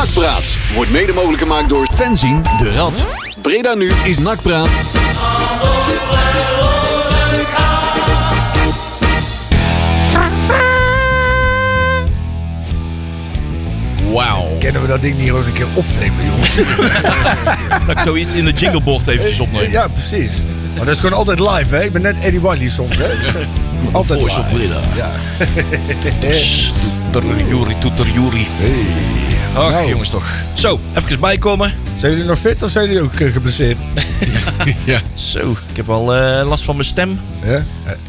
Nakpraat wordt mede mogelijk gemaakt door Fenzin de Rad. Breda nu is Nakpraat. Wauw. Kennen we dat ding niet gewoon een keer opnemen, jongens? Dat ik zoiets in de jingleboard eventjes opneem. Ja, precies. Maar dat is gewoon altijd live, hè? Ik ben net Eddie Wiley soms, hè? Altijd Voice live. of Breda. Ja. Toeterjuri, toeterjuri. Hey. Ach, Nou. jongens toch. Zo, even bijkomen. Zijn jullie nog fit of zijn jullie ook eh, geblesseerd? Ja. Zo, ik heb al eh, last van mijn stem. Ja?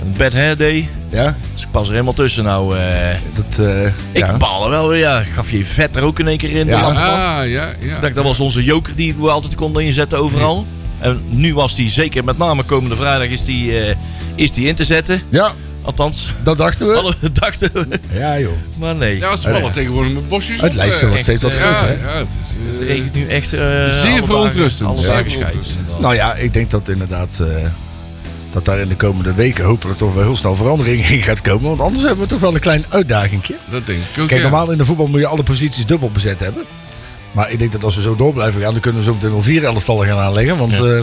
Een bad hair day. Ja? Dus ik pas er helemaal tussen nou. eh. Dat, eh, ik ja. baal er wel weer. Ja. Gaf je vet er ook in één keer in. de Ja. lampkant. Ah, ja, ja. Dat, dat was onze joker die we altijd konden inzetten overal. En nu was die zeker met name komende vrijdag is die, eh, is die in te zetten. Ja, Althans, dat dachten we. alle dachten we. Ja, joh. Maar nee. Ja, ze vallen tegenwoordig met bosjes Het lijstje eh. wordt steeds wat groter, Ja, hè? ja, het is, eh, Het regent nu echt. eh, Zeer verontrustend. Alle dagen. Nou ja, ik denk dat inderdaad... eh, dat daar in de komende weken hopelijk toch wel heel snel verandering in gaat komen. Want anders hebben we toch wel een klein uitdagingje. Dat denk ik ook, Kijk, ja. normaal in de voetbal moet je alle posities dubbel bezet hebben. Maar ik denk dat als we zo door blijven gaan, dan kunnen we zo meteen wel vier elftallen gaan aanleggen. Want Ja. eh,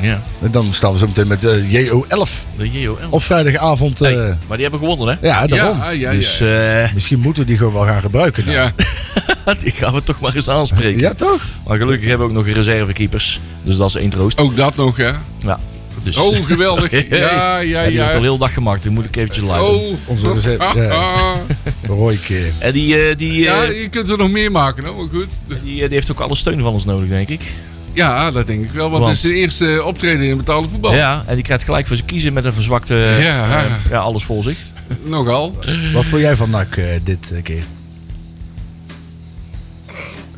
Ja, dan staan we zo meteen met eh, JO11 de JOL. op vrijdagavond. eh, Hey, maar die hebben gewonnen, hè? ja, daarom. Ja, ja, ja. dus eh, Misschien moeten we die gewoon wel gaan gebruiken. nou. ja. die gaan we toch maar eens aanspreken. Ja, toch? Maar gelukkig hebben we ook nog reservekeepers. Dus dat is één troost. Ook dat nog, ja. Ja. Dus, Oh, geweldig. Ja, ja, ja, die heeft al heel dag gemaakt. Die moet ik eventjes live. Oh, Onze reserve- Ah, ja. ah. En die, eh, die, Ja, je kunt er nog meer maken, hoor. Maar goed. die, die heeft ook alle steun van ons nodig, denk ik. Ja, dat denk ik wel. Want Want- het is zijn eerste optreden in betaalde voetbal. Ja, en die krijgt gelijk voor zijn kiezen met een verzwakte... Ja. eh, ja, alles voor zich. Nogal. Wat vond jij van NAC eh, dit eh, keer?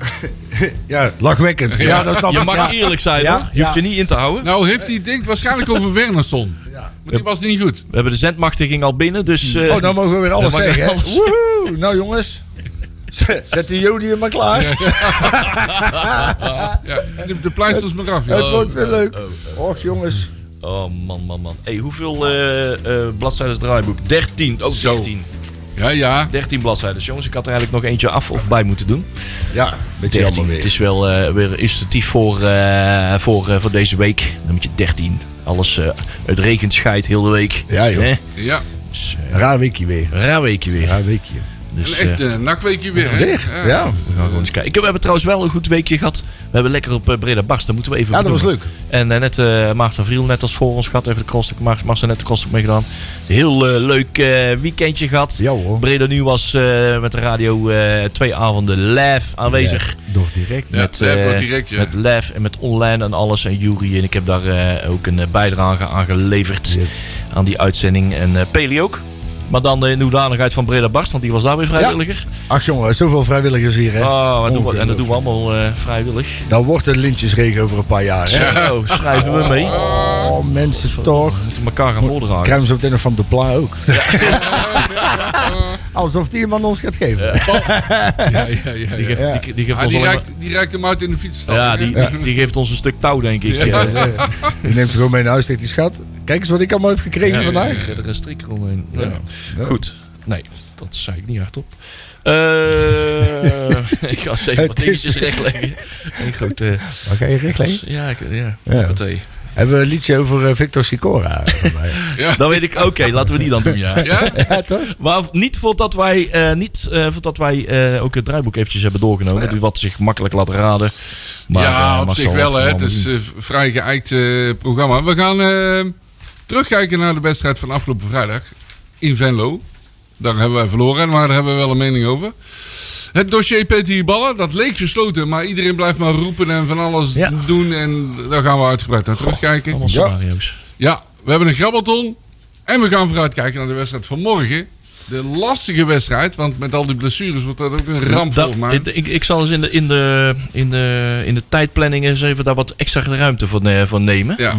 ja, lachwekkend. Ja, Ja. dat snap Je ik. mag Ja. eerlijk zijn, Ja, hoor. Je hoeft ja. je niet in te houden. Nou heeft hij denk waarschijnlijk over Wernersson. Maar die was niet goed. We hebben de zendmachtiging al binnen, dus... eh, Oh, dan mogen we weer alles zeggen. alles. Woehoe! Nou jongens, zet die Jodium maar klaar. Ja, knip de pleisters maar af. Het wordt weer leuk. oh, Och jongens. Oh, man, man, man. Hey, hoeveel eh eh bladzijden is het draaiboek? 13. Oh, Zo. 13. Ja, ja. 13 bladzijden. Jongens, ik had er eigenlijk nog eentje af of bij moeten doen. Ja, beetje 13. jammer Het weer. is wel eh, weer illustratief voor, eh, voor, eh, voor deze week. Nummer 13. Alles, eh, het regent, scheidt heel de week. Ja, joh. Ja. Dus, eh, Raar weekje weer. raar weekje weer. Raar weekje. Dus, Een echt eh, uh, nakweekje weer, hè? Weer? Ja. we gaan gewoon eens kijken. Ik heb, we hebben trouwens wel een goed weekje gehad. We hebben lekker op eh, Breda Barst. Dat moeten we even Ja, dat was leuk. En eh, net uh, Maarten Vriel net als voor ons gehad. Even de cross, Maarten net de cross meegedaan. Heel eh, leuk eh, weekendje gehad. Ja hoor. Breda nu was eh, met de radio eh, twee avonden live aanwezig. Door direct. Ja, met, ja, eh, wordt direct, ja. met live en met online en alles. En Jury en ik heb daar eh, ook een eh, bijdrage aan geleverd. Yes. Aan die uitzending. En eh Peli ook. Maar dan in de hoedanigheid van Breda Barst. Want die was daar weer vrijwilliger. Ach jongen, zoveel vrijwilligers hier hè. Oh, wat doen we, en dat doen we allemaal eh, vrijwillig. Dan wordt het lintjesregen over een paar jaar hè. Zo, schrijven we mee. Oh mensen toch. We moeten elkaar gaan voordragen. Krijgen ze meteen nog van de pla ook. Alsof die man ons gaat geven. Ja, ja, ja. Die geeft, Ja. die, die geeft Ah, ons die, hem uit in de fietsstap. maar, ja, die, die, die geeft ons een stuk touw, denk ik. Ja. Ja. Ja, ja. Die neemt ze gewoon mee naar huis, zegt die schat. Kijk eens wat ik allemaal heb gekregen Ja, vandaag. Er zit een strik omheen. Ja. Ja. Goed. Nee, dat zei ik niet hardop. Eh ik ga even wat dingetjes rechtleggen. En goed, eh, Waar ga je recht leggen? ja, ik, ja, Ja. Hebben we een liedje over eh, Victor Sicora? Dan weet ik, oké, laten we die dan doen, ja. Ja? ja, toch? Maar niet voordat wij, eh, niet, eh, voordat wij eh, ook het draaiboek eventjes hebben doorgenomen. Dus wat zich makkelijk laat raden. Maar, ja, eh, op zich wel. Hè. Het is een vrij geëikt eh, programma. We gaan eh, terugkijken naar de wedstrijd van afgelopen vrijdag in Venlo. Daar hebben wij verloren, maar daar hebben we wel een mening over. Het dossier Peter Ballen, dat leek gesloten, maar iedereen blijft maar roepen en van alles Ja. doen. En daar gaan we uitgebreid naar terugkijken. Allemaal Ja. scenario's. Ja, we hebben een grabbelton. En we gaan vooruitkijken naar de wedstrijd van morgen. De lastige wedstrijd, want met al die blessures wordt dat ook een ramp Dat- volgens mij. ik, ik, ik zal eens in de, in, de, in, de, in de tijdplanning eens even daar wat extra ruimte voor, ne- voor nemen. Ja,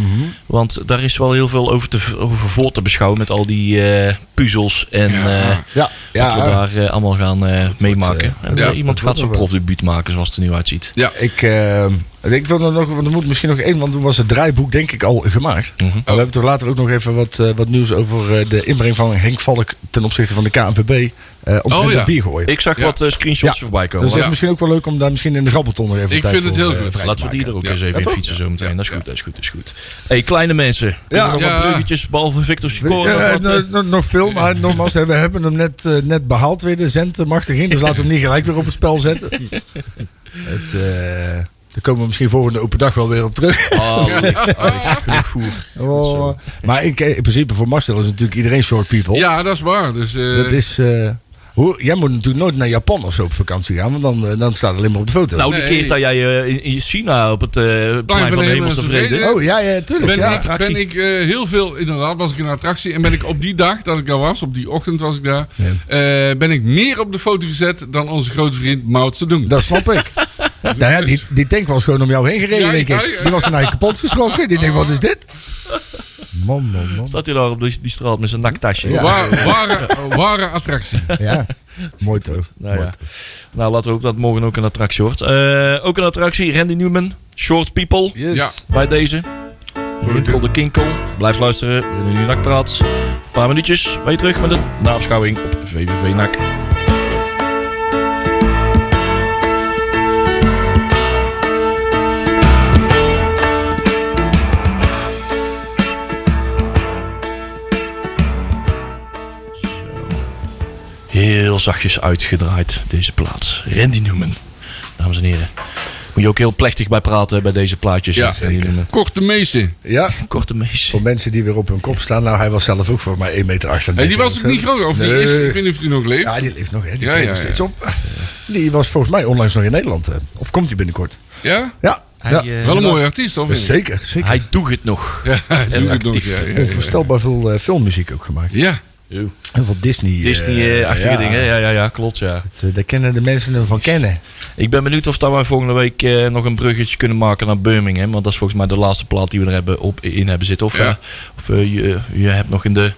Want daar is wel heel veel over, te, over voor te beschouwen met al die eh, puzzels en Ja. eh, Ja, wat we ja. daar eh, allemaal gaan eh, meemaken. en ja, iemand gaat zijn profdebuut maken zoals het er nu uitziet. ja. Ik, eh, Ik wil er nog, want er moet misschien nog één, want toen was het draaiboek denk ik al gemaakt. Mhm. Maar we hebben toch later ook nog even wat, eh, wat nieuws over eh, de inbreng van Henk Valk ten opzichte van de KNVB. eh omtrent Oh, ja. bier gooien. Ik zag Ja. wat screenshots Ja. voorbij komen. Dus het is Ja. misschien ook wel leuk om daar misschien in de grabbelton nog even Ik tijd vind het heel goed. Laten we die er ook Ja. eens even Ja, in fietsen zo meteen. Ja. Dat is goed, dat is goed, dat is goed. hey, kleine mensen. Ja. bruggetjes, behalve Victor Sicor? Ja, nog veel, maar nogmaals, we hebben hem net, net behaald weer, de zendmachtiging. Dus laten we hem niet gelijk weer op het spel zetten. het, eh, daar komen we misschien volgende open dag wel weer op terug. Oh. Oh, maar ik, in principe voor Marcel is natuurlijk iedereen short people. Ja, dat is waar. Dus, eh, Dat is, eh, hoe, jij moet natuurlijk nooit naar Japan of zo op vakantie gaan, want dan, eh, dan staat het alleen maar op de foto. Nou, de Nee. keer dat jij eh, in, in China op het eh plein van de Hemelse Vrede... Oh ja, ja, tuurlijk. ben, ja. ik, ben ik eh, heel veel, inderdaad, was ik in een attractie. En ben ik op die dag dat ik daar was, op die ochtend was ik daar, eh, ben ik meer op de foto gezet dan onze grote vriend Mao Zedong. Dat snap ik. nou ja, die, die tank was gewoon om jou heen gereden, Ja, denk ik. ja. Die was er naar je kapot geschrokken. Die denkt, wat is dit? Man, man, man. Staat hij daar op die, die straat met zijn naktasje? Ja. Wa- ware, ware attractie. Ja, mooi toch. Nou, Mooi ja. nou, laten we ook dat morgen ook een attractie wordt. Eh, ook een attractie, Randy Newman, Short People. Yes. Ja. Bij deze. Winkel de Kinkel. Blijf luisteren. We hebben nu nakpraat. Een paar minuutjes. Ben je terug met de nabeschouwing op VVV NAC. Heel zachtjes uitgedraaid, deze plaats. Randy Newman. Dames en heren. Moet je ook heel plechtig bij praten bij deze plaatjes. Ja, Newman. Korte meesten. Ja, Korte mees. voor mensen die weer op hun kop staan. Nou, hij was zelf ook voor mij 1 meter 8. Hey, die was ook niet groot, of die Nee. is, ik weet niet of die nog leeft. Ja, die leeft nog, hè. Die Ja, nog ja. steeds op. Die was volgens mij onlangs nog in Nederland. hè. Of komt hij binnenkort? Ja? Ja, Hij, ja. eh, Wel een mooie artiest, of niet? zeker. zeker. Hij doet het nog. Ja, hij doet het nog. actief. Ja, ja, ja. Onvoorstelbaar veel eh, filmmuziek ook gemaakt. ja. Heel veel Disney. eh, Disney-achtige ja. dingen. Ja, ja, ja, klopt, ja. Het, eh, Daar kennen de mensen hem van kennen. Ik ben benieuwd of dat wij volgende week eh, nog een bruggetje kunnen maken naar Birmingham. Want dat is volgens mij de laatste plaat die we er hebben op, in hebben zitten. Of, Ja. eh, of eh, je, je hebt nog in, de,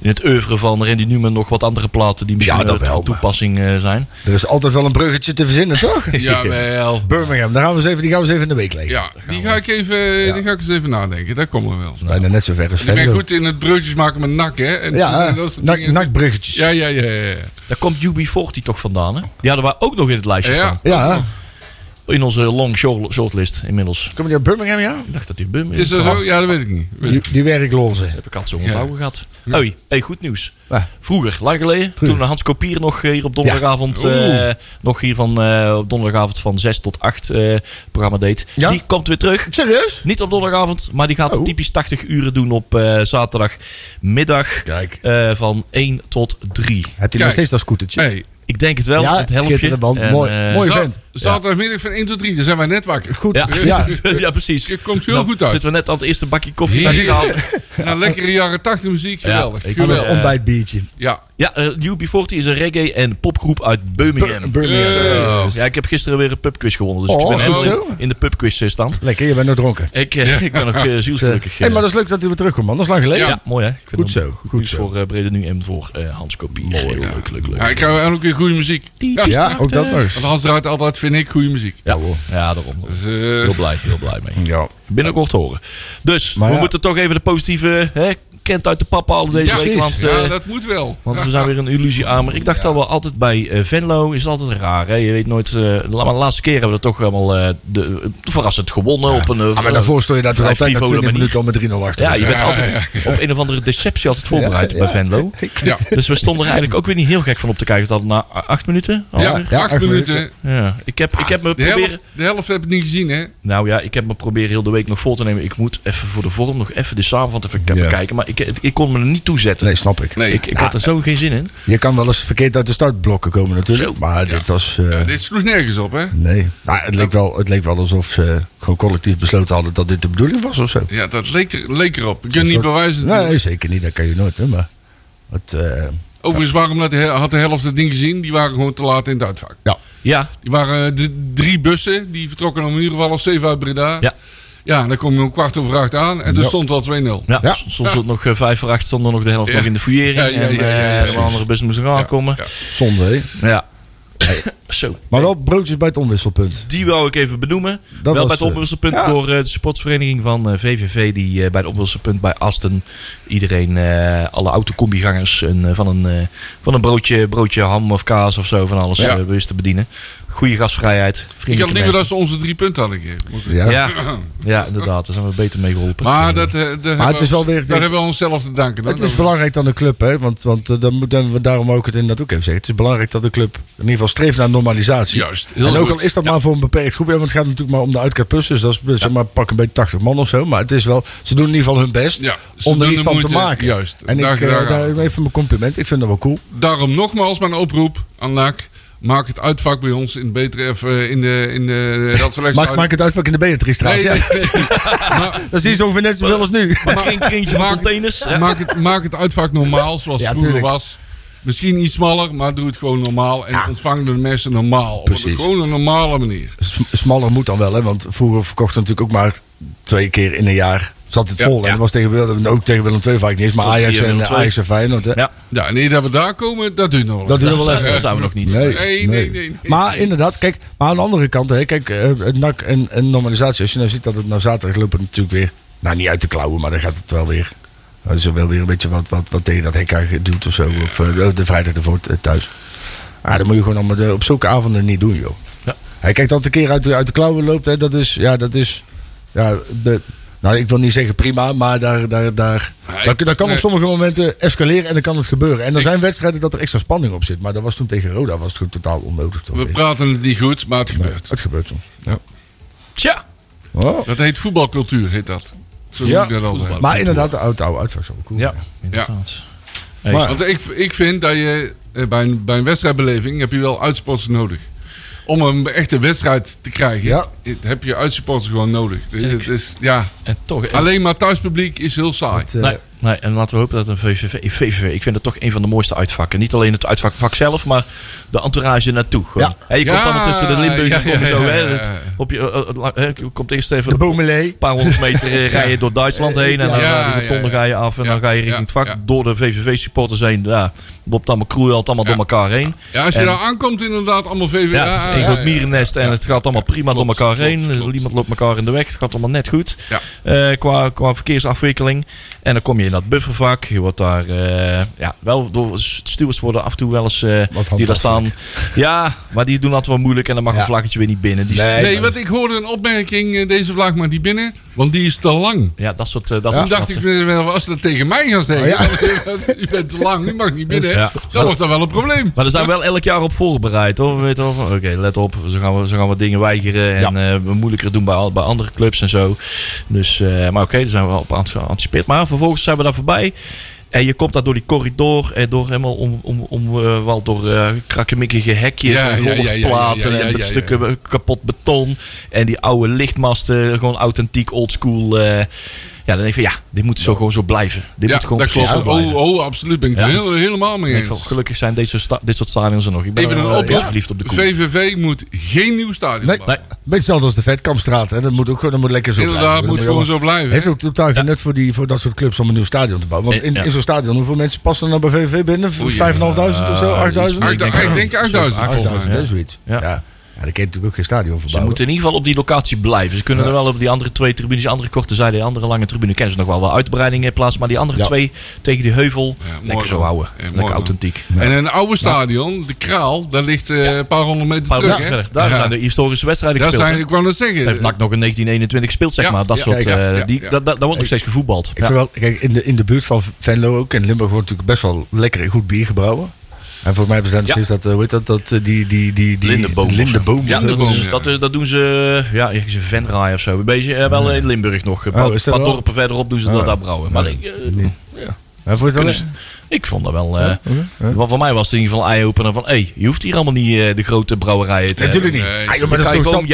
in het oeuvre van Randy Newman nog wat andere platen die misschien Ja, eh, wel, toepassing eh, zijn. Er is altijd wel een bruggetje te verzinnen, toch? Jawel. Birmingham, daar gaan we eens even, die gaan we eens even in de week leggen. Ja, die ga ik even, die ga ik eens even nadenken. Daar komen we wel. Bijna net zo ver als Ik ben goed in het broodjes maken met nak, hè? En, Ja, en dat soort Ja, ja, ja, ja. ja. Daar komt UB40 toch vandaan, hè? Die hadden wij ook nog in het lijstje Ja. staan. Ja, In onze long short- shortlist inmiddels. kom je uit Birmingham, ja? Ik dacht dat die Birmingham Is dat zo? Ja, dat weet ik niet. Weet Die, die werklozen. heb ik altijd zo Ja. onthouden Oei, hey, goed nieuws. Ja. Vroeger, lang geleden, toen Hans Kopier nog hier op donderdagavond, Ja. Eh, nog hier van eh, op donderdagavond van 6 tot 8 eh, programma deed. Ja? Die komt weer terug. Serieus? Niet op donderdagavond, maar die gaat Oh. typisch 80 uren doen op eh, zaterdagmiddag Kijk. eh, van 1 tot 3. Heb je nog steeds dat scootertje? Hey, Ik denk het wel, Ja, het. En, Mooi- eh, mooi. vent. Zaterdagmiddag van 1 tot 3, dan zijn wij net wakker. Goed. Ja, Ja. ja. precies. Je komt heel Nou, goed uit. Zitten we net aan het eerste bakje koffie Ja. naar te halen. Nou, lekkere jaren 80 muziek, geweldig. het geweldig. Eh, ontbijtbiertje. Ja, Ja, eh, UB40 is een reggae- en popgroep uit Birmingham. Birmingham. Ja, ik heb gisteren weer een pubquiz gewonnen. Dus Oh, ik ben goed helemaal zo. in, in de pubquiz eh, stand. Lekker, je bent nog dronken. Ik, eh, ik ben nog uh, zielsgelukkig. hey, maar dat is leuk dat hij weer terugkomt, man. Dat is lang geleden. ja, mooi hè. Ik vind Goed zo, Goed, goed zo. voor uh, Brede Nu en voor eh, Hans Kopie. Mooi, leuk, leuk, leuk. ja ik hou ook weer goede muziek. Ja, Ja, ook dat nog. Want Hans draait altijd, vind ik, goede muziek. Ja, ja, daarom. Dus, eh, Heel blij, heel blij mee. Ja. Binnenkort horen. Dus, Maar we ja. moeten toch even de positieve hè, kent uit de pap halen deze ja, week. Want, ja, eh, dat moet wel. want we zijn weer een illusie aan. Maar ik dacht al wel altijd bij eh, Venlo is het altijd raar. Hè? Je weet nooit. eh, maar de laatste keer hebben we er toch allemaal eh, de, verrassend gewonnen. Op een, Ah, maar daarvoor stond je vrij altijd na frivole 20 manier. minuten al met 3-0 achter. Ja, je bent Ja, altijd ja, op een of andere deceptie altijd voorbereid Ja, bij. Venlo. Ja, Dus we stonden er eigenlijk ook weer niet heel gek van op te kijken. Dat na acht minuten? ja, alweer? ja, acht minuten. ja. Ik, heb, ik heb me De proberen. helft, de helft heb ik niet gezien, hè? Nou ja, ik heb me proberen heel de week nog vol te nemen. Ik moet even voor de vorm nog even de samenvatting even Ja. bekijken. Maar ik, ik kon me er niet toe zetten. Nee, snap ik. Nee. Ik, ik had er zo geen zin in. Je kan wel eens verkeerd uit de startblokken komen natuurlijk. Zo. Maar dit was... eh, dit sloeg nergens op, hè? nee. Nou, het, leek wel, het leek wel alsof ze gewoon collectief besloten hadden dat dit de bedoeling was of zo. Ja, dat leek, er, leek erop. Ik kan niet soort- bewijzen. Nee, zeker niet. Dat kan je nooit. Hè, maar het, eh, Overigens, waarom had de helft het ding gezien? Die waren gewoon te laat in het uitvak. ja. Ja, Die waren eh, de, drie bussen, die vertrokken om in ieder geval of zeven uit Breda. Ja. Ja, en dan kom je om kwart over acht aan en toen Ja. stond het al 2-0. ja, Ja. soms het nog eh, vijf voor acht. Stond er nog de helft Ja. nog in de fouillering. Ja, ja, ja, en ja, ja, eh, de andere bussen moesten gaan Ja, komen. ja. zonde hè. Ja. Zo. Maar wel broodjes bij het onwisselpunt. Die wou ik even benoemen. Dat wel bij het eh, opwisselpunt ja. door de sportsvereniging van VVV. Die bij het opwisselpunt bij Asten iedereen, alle autocombigangers, een, van, een, van een broodje, broodje ham of kaas of zo van alles Ja. wist te bedienen. Goede gastvrijheid. Ik had liever dat ze onze drie punten hadden gegeven. Ja. Ja, ja, inderdaad. Daar zijn we beter mee geholpen. Maar, dat, eh, daar hebben het is we wel weer- daar hebben we onszelf te danken. Het hoor. is belangrijk dan de club, hè? Want, want eh, dan moeten we daarom ook het inderdaad ook even zeggen. Het is belangrijk dat de club in ieder geval streeft naar normalisatie. Juist, heel en ook goed. al is dat maar voor een beperkt groep, hè, want het gaat natuurlijk maar om de Uitkaart Plus, dus dat is zeg maar pak een beetje 80 man of zo. Maar het is wel, ze doen in ieder geval hun best om er iets van te maken. juist. En Daar- ik, eh, daar daar even mijn compliment. Ik vind dat wel cool. Daarom nogmaals mijn oproep aan NAC. Maak het uitvak bij ons in, eh, in de, in de radselectie. Maak, maak het uitvak in de Beatrixstraat. Nee, ja. nee, nee. Maar- Dat is niet zo ongeveer net zoveel als nu. Geen kringetje van Maak- containers. Ja. maak, het, maak het uitvak normaal, zoals Ja, het vroeger tuurlijk. was. Misschien iets smaller, maar doe het gewoon normaal. En ontvang de mensen normaal. Op Precies. een, gewoon een normale manier. S- Smaller moet dan wel, hè? Want vroeger verkochten we natuurlijk ook maar twee keer in een jaar. Zat het Ja, vol. En dat was tegen Willem, ook tegen Willem II vaak niet eens. Maar Tot Ajax en II. Ajax en Feyenoord. Hè? Ja. Ja, en eer dat we daar komen, dat duurt nog wel. Dat duurt nog wel even. Daar zijn we nog niet. Nee, Nee, nee, nee, nee. Maar inderdaad, kijk, maar aan de andere kant, hè, kijk, eh, het NAC en, en normalisatie. Als je nou ziet dat het nou zaterdag loopt, natuurlijk weer, nou niet uit de klauwen, maar dan gaat het wel weer. Dan is wel weer een beetje wat, wat, wat tegen dat hek doet of zo. Of eh, de, vrijdag ervoor eh, thuis. Maar dat moet je gewoon allemaal de- op zulke avonden niet doen, joh. Ja. Hij kijkt dat een keer uit de, uit de klauwen loopt, hè, dat is, ja, dat is, ja, de, nou, ik wil niet zeggen prima, maar daar, daar, daar, Nee, dat, dat kan nee. op sommige momenten escaleren en dan kan het gebeuren. En er zijn wedstrijden dat er extra spanning op zit, maar dat was toen tegen Roda, was het gewoon totaal onnodig. toch We praten het niet goed, maar het Nee, gebeurt. het gebeurt soms. Ja. Tja. Oh. Dat heet voetbalcultuur, heet dat. Zo Ja, dat voetbal. Maar inderdaad, de oude oude uitvak is wel cool. Ja, inderdaad. Maar- Want ik, ik vind dat je eh, bij een, bij een wedstrijdbeleving heb je wel uitsporters nodig. Om een echte wedstrijd te krijgen, Ja. heb je uitsupporters gewoon nodig. Het is, ja, en toch, en- alleen maar thuispubliek is heel saai. Het, eh, Nee, nee, en laten we hopen dat een VVV, VVV, ik vind het toch een van de mooiste uitvakken. Niet alleen het uitvak zelf, maar de entourage naartoe. Ja. Hè, je komt Ja, allemaal tussen de Limburgers, ja, komen zo, hè, het- op je, eh, je komt eerst even de een paar honderd meter eh, rijden door Duitsland heen. En dan Ja, de rotonde ja, ja. ga je af en Ja, dan ga je richting ja, het vak. ja. Door de VVV-supporters heen. Ja, loopt allemaal kroeihalt allemaal Ja. door elkaar heen. Ja, als je En- daar aankomt inderdaad allemaal VVV. Ja, het is één ja, groot mierennest en het gaat allemaal prima door elkaar heen. Niemand loopt elkaar in de weg. Het gaat allemaal net goed. Ja. Eh, qua, qua verkeersafwikkeling. En dan kom je in dat buffervak. Je wordt daar eh, ja, wel door stewards worden af en toe wel eens eh, die daar staan. Ja, maar die doen altijd wel moeilijk en dan mag Ja. een vlaggetje weer niet binnen. Die, Nee. Nee, want ik hoorde een opmerking, eh, deze vlag maar niet binnen, want die is te lang. Ja, dat soort. eh, dat Toen dacht ik, wel, als ze dat tegen mij gaan zeggen, Oh, u bent te lang, u mag niet binnen, Ja. dan wordt dat wel een probleem. Maar daar zijn we wel elk jaar op voorbereid hoor. We weten wel van, oké, let op, zo gaan, we, zo gaan we dingen weigeren en eh, we moeilijker doen bij, al- bij andere clubs en zo. Dus, eh, maar oké, daar zijn we wel op geanticipeerd. Maar vervolgens zijn we daar voorbij. En je komt daar door die corridor en door helemaal om, om, om eh, wel door eh krakkemikkige hekjes Ja, en ja, en met stukken kapot beton. En die oude lichtmasten, gewoon authentiek oldschool. eh ja, dan denk ik van ja, dit moet zo gewoon zo blijven. Dit Ja, moet gewoon dat klopt. zo blijven. Oh, oh, absoluut, ben ik Ja. er heel, helemaal mee Ik eens. van, gelukkig zijn deze sta- dit soort stadions er nog. Ik ben Even een oproep. heel verliefd op de koe. VVV moet geen nieuw stadion Nee. bouwen. Nee, Beetje hetzelfde als de Vetkampstraat. Hè. Dat moet ook gewoon dat moet lekker zo Inderdaad, blijven. moet Dat gewoon zo blijven. Heeft ook totaal geen nut voor, die, voor dat soort clubs om een nieuw stadion te bouwen. Want in, Ja. in zo'n stadion, hoeveel mensen passen er nou bij VVV binnen? Oei, 5.500 of zo? Ah, 8.000? iets Ik denk, ik denk 8000 volgens 8.000, mij. hè, zoiets. Ja. Ja. Kun je natuurlijk ook geen stadion voor Ze moeten in ieder geval op die locatie blijven. Ze kunnen er wel op die andere twee tribunes, die andere korte zijde, die andere lange tribune, kennen ze nog wel wel uitbreidingen plaatsen. Maar die andere Ja. twee tegen die heuvel, lekker zo dan. houden. Lekker dan. authentiek. En een oude stadion, de Kraal, daar ligt eh, een paar honderd meter Paar terug. verder. Daar Ja. zijn de historische wedstrijden Daar gespeeld. zijn, ik wou net zeggen. heeft NAC nog in 1921 gespeeld, zeg Ja, maar. Dat ja, soort, ja, eh, ja, die, ja. dat, dat, daar wordt nog steeds gevoetbald. Ik Ja. vind wel, kijk, in de, in de buurt van Venlo ook, in Limburg wordt natuurlijk best wel lekker en goed bier gebrouwen. En voor mij hebben ze is dat, eh, hoe heet dat, dat eh, die, die, die, die zo. Lindenboom. Ja, dat, doen ze- ja. dat, eh, dat doen ze, ja, ergens in Venray of zo. Een beetje, eh, wel in Limburg nog. Een paar, Oh, dat paar dorpen verderop doen ze dat Oh. daar brouwen. Maar ik, eh, Ja, vond je het ik vond dat wel... eh, Ja, oké, ja. Want voor mij was het in ieder geval een eye-opener van... Hé, je hoeft hier allemaal niet eh, de grote brouwerijen te Natuurlijk hebben. niet. Nee, Maar dat is je gewoon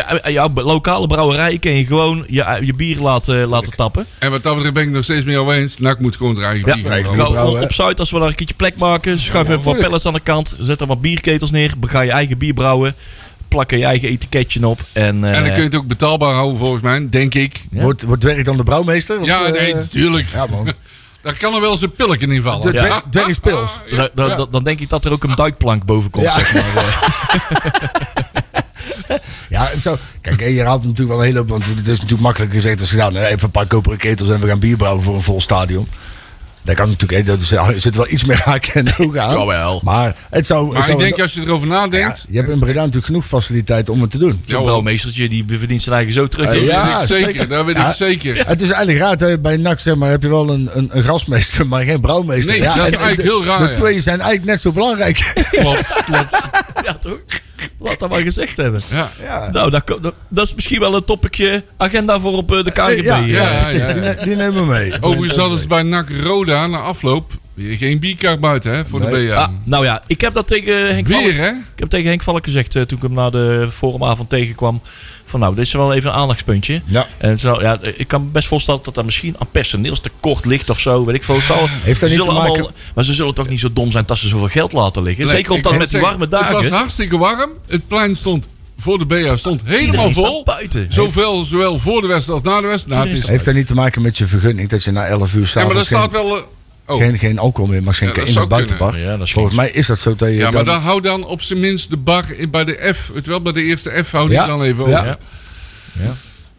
eh, lokale brouwerij kun je gewoon je, je bier laten, laten tappen. En wat dat betreft ben ik nog steeds jou eens. NAC moet gewoon eigen Ja, bier brouwen, op Zuid, als we daar een keertje plek maken, schuif even wat pellets aan de kant, zet er wat bierketels neer, ga je eigen bier brouwen, plak er je eigen etiketje op. En, eh, En dan kun je het ook betaalbaar houden volgens mij, denk ik. Ja. Wordt, wordt werk dan de brouwmeester? Of, Ja, eh, nee, natuurlijk. Ja, man. Daar kan er wel eens een pilletje in vallen. De Ja. dwer- dwergspils. Ja. Dan, denk ik dat er ook een duikplank boven komt. Ja. Zeg maar. eh. Ja, en zo. Kijk, en je haalt natuurlijk wel een hele hoop. Want het is natuurlijk makkelijk gezegd als gedaan. Even een paar koperen ketels en we gaan bier brouwen voor een vol stadion. Dat kan natuurlijk, dat is, er zit wel iets meer haken en ogen aan. Jawel. Maar het zou. het Maar zou ik denk, als je erover ja, nadenkt... je hebt in Breda natuurlijk genoeg faciliteiten om het te doen. Zo'n Jawel. brouwmeestertje die verdient zijn eigen zo terug. Dat ja, weet ik zeker. zeker. Dat weet Ja. ik zeker. Het is eigenlijk raar, hè, bij NAC zeg maar, heb je wel een, een, een grasmeester, maar geen brouwmeester. Nee, dat is en- en eigenlijk de- heel raar, De ja. twee zijn eigenlijk net zo belangrijk. Klopt, klopt. Ja, toch? Laat dat maar gezegd hebben. Ja. ja. Nou, dat, dat, dat is misschien wel een topicje agenda voor op eh, de KGB. ja, eh. ja, ja, precies. ja. Die, ne- die nemen we mee. Overigens hadden ze bij NAC Roda na afloop weer geen bierkaart buiten hè, voor de. BA. Ah, nou ja, ik heb dat tegen Henk Valk, weer hè? ik heb tegen Henk Valk gezegd eh, toen ik hem na de forumavond tegenkwam. Van nou, dit is wel even een aandachtspuntje. Ja. En het zal, ja, ik kan me best voorstellen dat dat misschien aan personeelstekort ligt of zo. Weet ik veel. Het zal, Heeft dat ze niet te zullen maken- allemaal- maar ze zullen toch niet zo dom zijn dat ze zoveel geld laten liggen. Nee, Zeker omdat moet met die warme dagen. Het was hartstikke warm. Het plein stond voor de BA stond helemaal vol. buiten. Zoveel, zowel voor de wedstrijd als na de wedstrijd. Nou, het is, Heeft dat niet te maken met je vergunning dat je na 11 uur ja, maar dat s'avonds staat wel... oh. geen, geen alcohol meer mag schenken Ja, in het buitenbar? kunnen. Ja, dat is Volgens mij is dat zo dat je Ja, maar dan- dan hou dan op zijn minst de bar bij de F. Het wel bij de eerste F hou die Ja, dan even ja. open.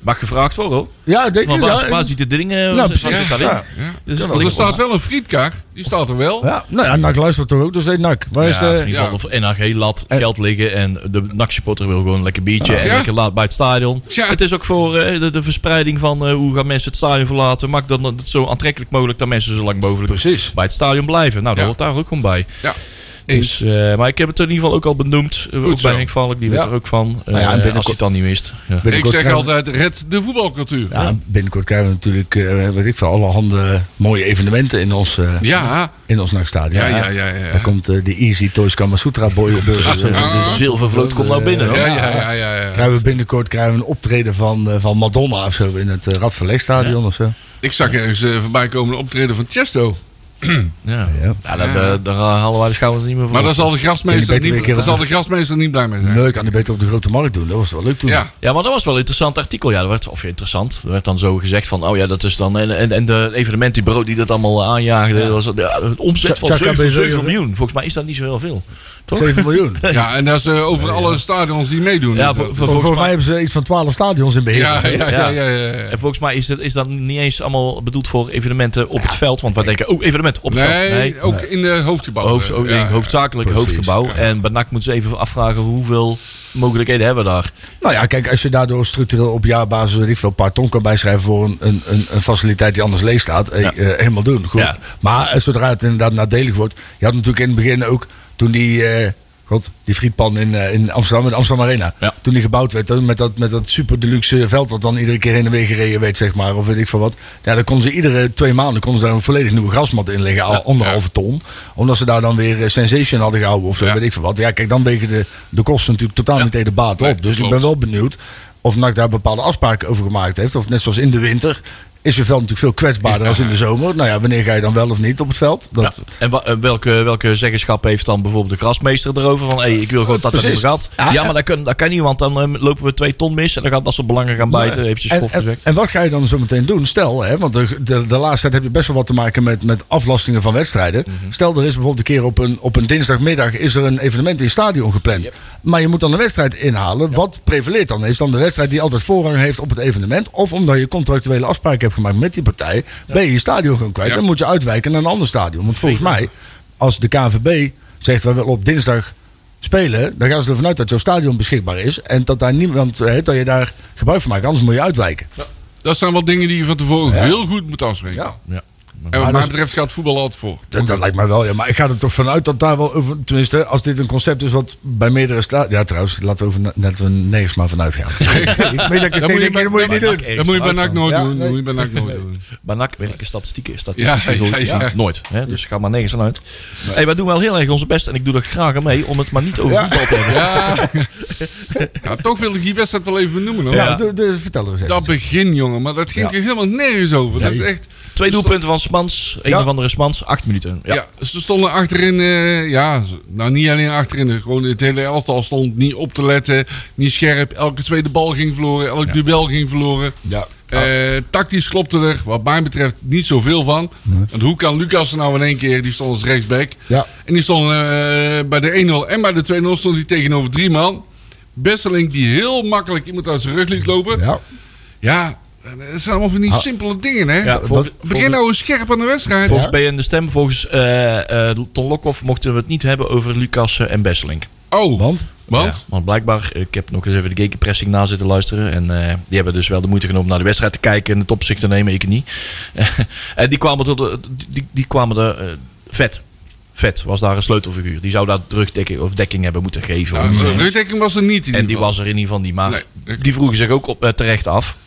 Mag gevraagd worden hoor. Ja, denk je waar, ja, waar zit de dingen? Nou, wat precies. zit daarin? Ja. Ja. Dus Ja, Want er ik- staat wel een frietkaart. Die staat er wel. Ja, nou ja, NAC luistert toch ook, dus heet NAC. Waar is, ja, eh, in ieder geval of NAG laat En- geld liggen en de NAC-supporter wil gewoon een lekker biertje en Ja. lekker laat bij het stadion. Tja. Het is ook voor eh, de, de verspreiding van eh, hoe gaan mensen het stadion verlaten. Maak dan het zo aantrekkelijk mogelijk dat mensen zo lang mogelijk Precies. bij het stadion blijven. Nou, dat Ja. hoort daar ook gewoon bij. Ja. Dus, eh, maar ik heb het in ieder geval ook al benoemd. eh, ook zo. bij Henk Valk, die weet Ja. er ook van. Nou ja, Eh, en als hij het dan niet mist. Ja. Ik zeg krijgen altijd, red de voetbalcultuur. Ja, Ja, binnenkort krijgen we natuurlijk, eh, weet ik veel, allerhande mooie evenementen in ons, eh ja, in ons NAC-stadion. ja, ja. ja, ja. Daar komt eh, de Easy Toys Kama Sutra Boy op. Dus, Dus, eh, eh, de zilvervloot komt nou binnen. hoor. Ja, ja, ja, ja, ja. krijgen we binnenkort krijgen we een optreden van, eh, van Madonna of zo in het uh, Radverlegstadion of zo. Ik zag ergens eh, voorbij komen een optreden van Chesto. Ja. Ja. Ja, daar, daar- daar halen wij de schouders niet meer voor. Maar daar zal de grasmeester niet, daar zal de grasmeester niet blij mee zijn. Nee, ik kan die beter op de grote markt doen. Dat was wel leuk toen. Ja, Ja, maar dat was wel een interessant artikel. Ja, dat werd, of interessant. Er werd dan zo gezegd van, oh ja, dat is dan... En, en, en de evenementenbureau die dat allemaal aanjaagde, Ja. was ja, een omzet van Tjaka 7, BV, 7 of- miljoen. Volgens mij is dat niet zo heel veel. Toch? 7 miljoen. ja en dat is eh, over alle stadions die meedoen. Ja, voor- dat- voor- Volgens, mij hebben ze iets van 12 stadions in beheer. ja, ja, ja, ja, ja, ja. En volgens mij is, het, is dat niet eens allemaal bedoeld voor evenementen op het veld. Want wij denken, oh, evenementen op het Nee, veld. ook in de hoofdgebouw. Hoofd, eh, ook, ja, denk ik, ja. hoofdzakelijk Precies. hoofdgebouw. En bij NAC moeten ze even afvragen hoeveel mogelijkheden hebben we daar. Nou ja, kijk, als je daardoor structureel op jaarbasis weet ik veel, een paar ton kan bijschrijven voor een, een, een, een faciliteit die anders leeg staat, eh, Ja. eh, helemaal doen. Goed. Ja. Maar zodra het inderdaad nadelig wordt, je had natuurlijk in het begin ook, toen die, eh, god, die frietpan in, eh, in Amsterdam, in de Amsterdam Arena, Ja. toen die gebouwd werd, met dat, met dat super deluxe veld wat dan iedere keer heen en weer gereden werd, zeg maar, of weet ik veel wat. Ja, dan konden ze iedere twee maanden konden ze daar een volledig nieuwe grasmat in leggen, al Ja. anderhalve ton. Omdat ze daar dan weer eh, sensation hadden gehouden of Ja. weet ik veel wat. Ja, kijk, dan wegen de, de kosten natuurlijk totaal niet tegen de baat Nee, op. Dus ik ben wel benieuwd of NAC daar bepaalde afspraken over gemaakt heeft. Of net zoals in de winter is je veld natuurlijk veel kwetsbaarder als in de zomer. Nou ja, wanneer ga je dan wel of niet op het veld? Dat, Ja. En eh, welke, welke zeggenschap heeft dan bijvoorbeeld de grasmeester erover? Van, hey, ik wil gewoon dat dat Precies. niet gaat. Ja, Ja, maar dat kan, dat kan niet, want dan eh, lopen we twee ton mis. En dan gaat dat soort belangen gaan bijten. Eventjes en, en, en wat ga je dan zo meteen doen? Stel, hè, want de, de, de laatste tijd heb je best wel wat te maken met, met aflastingen van wedstrijden. Mhm. Stel, er is bijvoorbeeld een keer op een, op een dinsdagmiddag is er een evenement in het stadion gepland. Maar je moet dan een wedstrijd inhalen. Wat prevaleert dan? Is dan de wedstrijd die altijd voorrang heeft op het evenement? Of omdat je contractuele afspraken hebt gemaakt met die partij, ben je je stadion gewoon kwijt. Dan moet je uitwijken naar een ander stadion. Want volgens mij, als de KNVB zegt wij willen op dinsdag spelen, dan gaan ze ervan uit dat jouw stadion beschikbaar is. En dat daar niemand, hè, dat je daar gebruik van maakt. Anders moet je uitwijken. Dat zijn wel dingen die je van tevoren heel goed moet afspreken. Ja. En Maar wat mij betreft gaat voetbal altijd voor. Dat, dat lijkt mij wel, ja. Maar ik ga er toch vanuit dat daar wel over... Tenminste, als dit een concept is wat bij meerdere staat... Ja, trouwens, laten we over, net we nergens maar vanuit gaan. ik weet dat moet je denk bij- ik, dat moet je niet doen. Dat moet je bij NAC nooit Ja, doen. nee. Dat moet je bij NAC nooit doen. Bij NAC werken statistieken. Statistieken. Nooit. Hè? Dus ga maar nergens aan uit. Hey, wij doen wel heel erg onze best. En ik doe er graag aan mee om het maar niet over Ja. voetbal te hebben. Ja. ja, toch wil ik die wedstrijd wel even noemen hoor. Ja, Ja. doe- doe- vertel er eens even. Dat begin, jongen, maar dat ging Ja. er helemaal nergens over. Dat is echt. Twee doelpunten van Smans. Een Ja. of andere Smans. Acht minuten. Ja. Ja. ze stonden achterin, eh, ja, nou niet alleen achterin, gewoon het hele elftal stond niet op te letten, niet scherp. Elke tweede bal ging verloren, elk duel ging verloren. Ja. Eh, tactisch klopte er, wat mij betreft, niet zoveel van. Want hoe kan Lucas er nou in één keer, die stond als rechtsback. Ja. En die stond eh, bij de 1-0 en bij de 2-0 stond hij tegenover drie man. Besseling die heel makkelijk iemand uit zijn rug liet lopen. Ja, Ja. Dat zijn allemaal van die Ah. simpele dingen, hè. Ja, volgens, Begin nou eens scherp aan de wedstrijd. volgens Ja. ben je in de stem. Volgens eh, eh, Ton Lokhoff mochten we het niet hebben over Lucas eh, en Besseling. Oh, Want? want? Ja, want blijkbaar, ik heb nog eens even de gegenpressing na zitten luisteren. En eh, die hebben dus wel de moeite genomen naar de wedstrijd te kijken en het op zich te nemen, ik niet. en die kwamen, tot, de- die, die kwamen er eh, vet. Vet was daar een sleutelfiguur. Die zou daar rugdekking of dekking hebben moeten geven. Zo'n rugdekking was er niet in en die was er in ieder geval niet. Maar Nee, die vroegen zich ook op, eh, terecht af.